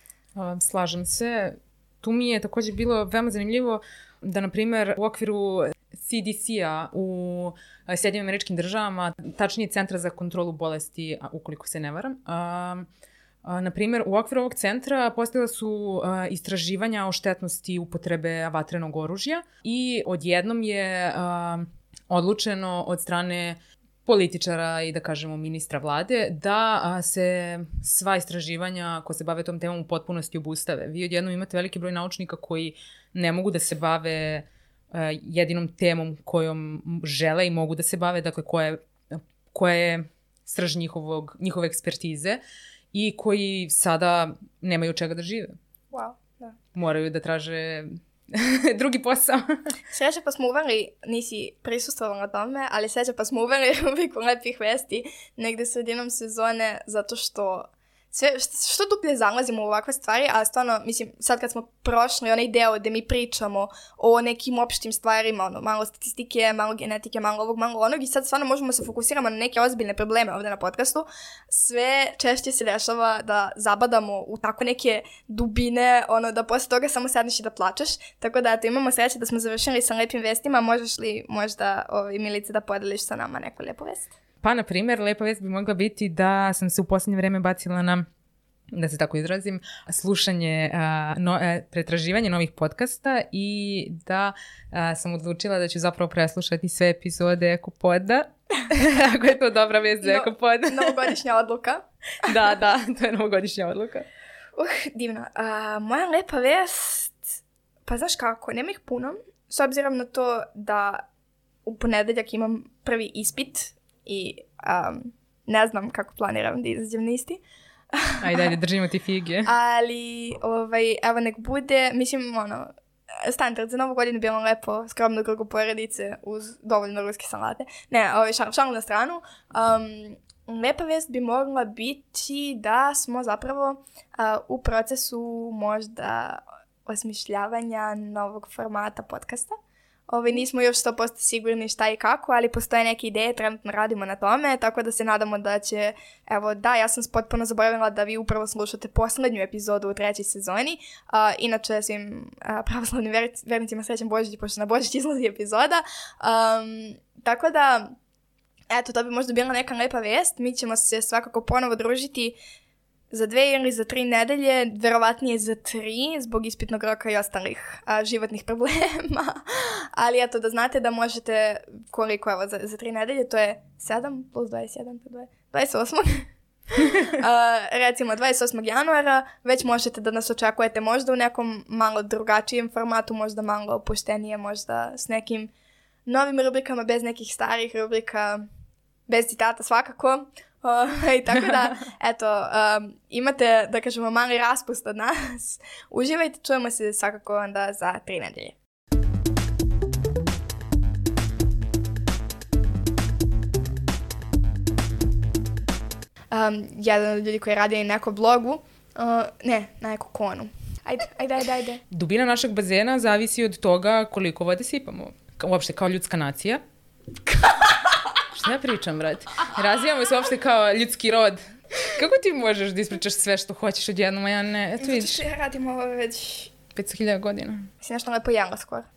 Slažem se. Tu mi je takođe bilo veoma zanimljivo da, na primer, u okviru CDC-a u Sjedinim američkim državama, tačnije Centra za kontrolu bolesti, ukoliko se ne varam, a, Na primer, u okviru ovog centra postavila su istraživanja o štetnosti upotrebe vatrenog oružja i odjednom je odlučeno od strane političara i da kažemo ministra vlade da se sva istraživanja ko se bave tom temom u potpunosti obustave. Vi odjednom imate veliki broj naučnika koji ne mogu da se bave jedinom temom kojom žele i mogu da se bave, dakle koja je, koja je srž njihovog, njihove ekspertize i koji sada nemaju čega da žive. Wow, da. Moraju da traže drugi posao. Sreće pa smo uveli, nisi prisustovala na tome, ali sreće pa smo uveli rubriku lepih vesti negde sredinom sezone zato što sve, što dublje zalazimo u ovakve stvari, a stvarno, mislim, sad kad smo prošli onaj deo gde mi pričamo o nekim opštim stvarima, ono, malo statistike, malo genetike, malo ovog, malo onog, i sad stvarno možemo se fokusiramo na neke ozbiljne probleme ovde na podcastu, sve češće se dešava da zabadamo u tako neke dubine, ono, da posle toga samo sedneš i da plačeš, tako da, eto, imamo sreće da smo završili sa lepim vestima, možeš li možda, ovaj, Milice, da podeliš sa nama neku lepu vest? Pa, na primjer, lepa vest bi mogla biti da sam se u poslednje vreme bacila na da se tako izrazim, slušanje, no, e, pretraživanje novih podcasta i da sam odlučila da ću zapravo preslušati sve epizode Ekopoda. Ako je to dobra vest za no, Ekopoda. novogodišnja odluka. da, da, to je novogodišnja odluka. Uh, divno. A, moja lepa vest, pa znaš kako, nema ih puno, s obzirom na to da u ponedeljak imam prvi ispit i um, ne znam kako planiram da izađem na isti. ajde, ajde, držimo ti fige. Ali, ovaj, evo nek bude, mislim, ono, standard za novu godinu bilo lepo, skromno krugu poredice uz dovoljno ruske salate. Ne, ovaj, šal, šal na stranu. Um, lepa vest bi mogla biti da smo zapravo uh, u procesu možda osmišljavanja novog formata podcasta. Ovaj, nismo još 100% sigurni šta i kako, ali postoje neke ideje, trenutno radimo na tome, tako da se nadamo da će, evo da, ja sam potpuno zaboravila da vi upravo slušate poslednju epizodu u trećoj sezoni, uh, inače svim uh, pravoslavnim vernicima srećan Božić, pošto na Božić izlazi epizoda, um, tako da, eto, to bi možda bila neka lepa vest, mi ćemo se svakako ponovo družiti za dve ili za tri nedelje, verovatnije za tri, zbog ispitnog roka i ostalih a, životnih problema. Ali eto, da znate da možete, koliko evo, za, za tri nedelje, to je 7 plus 21, pa 28. uh, recimo 28. januara već možete da nas očekujete možda u nekom malo drugačijem formatu, možda malo opuštenije, možda s nekim novim rubrikama, bez nekih starih rubrika, bez citata svakako. I tako da, eto, um, imate, da kažemo, mali raspust od nas. Uživajte, čujemo se svakako onda za tri nedelje. Um, jedan od ljudi koji radi na nekom blogu, uh, ne, na neku konu. Ajde, ajde, ajde, ajde. Dubina našeg bazena zavisi od toga koliko vode sipamo. Uopšte, kao ljudska nacija. Šta ja pričam, brate? Razvijamo se uopšte kao ljudski rod. Kako ti možeš da ispričaš sve što hoćeš odjednom, a ja ne? Eto Zato vidiš, što ja radim ovo već... 500.000 godina. Si nešto lepo jela skoro.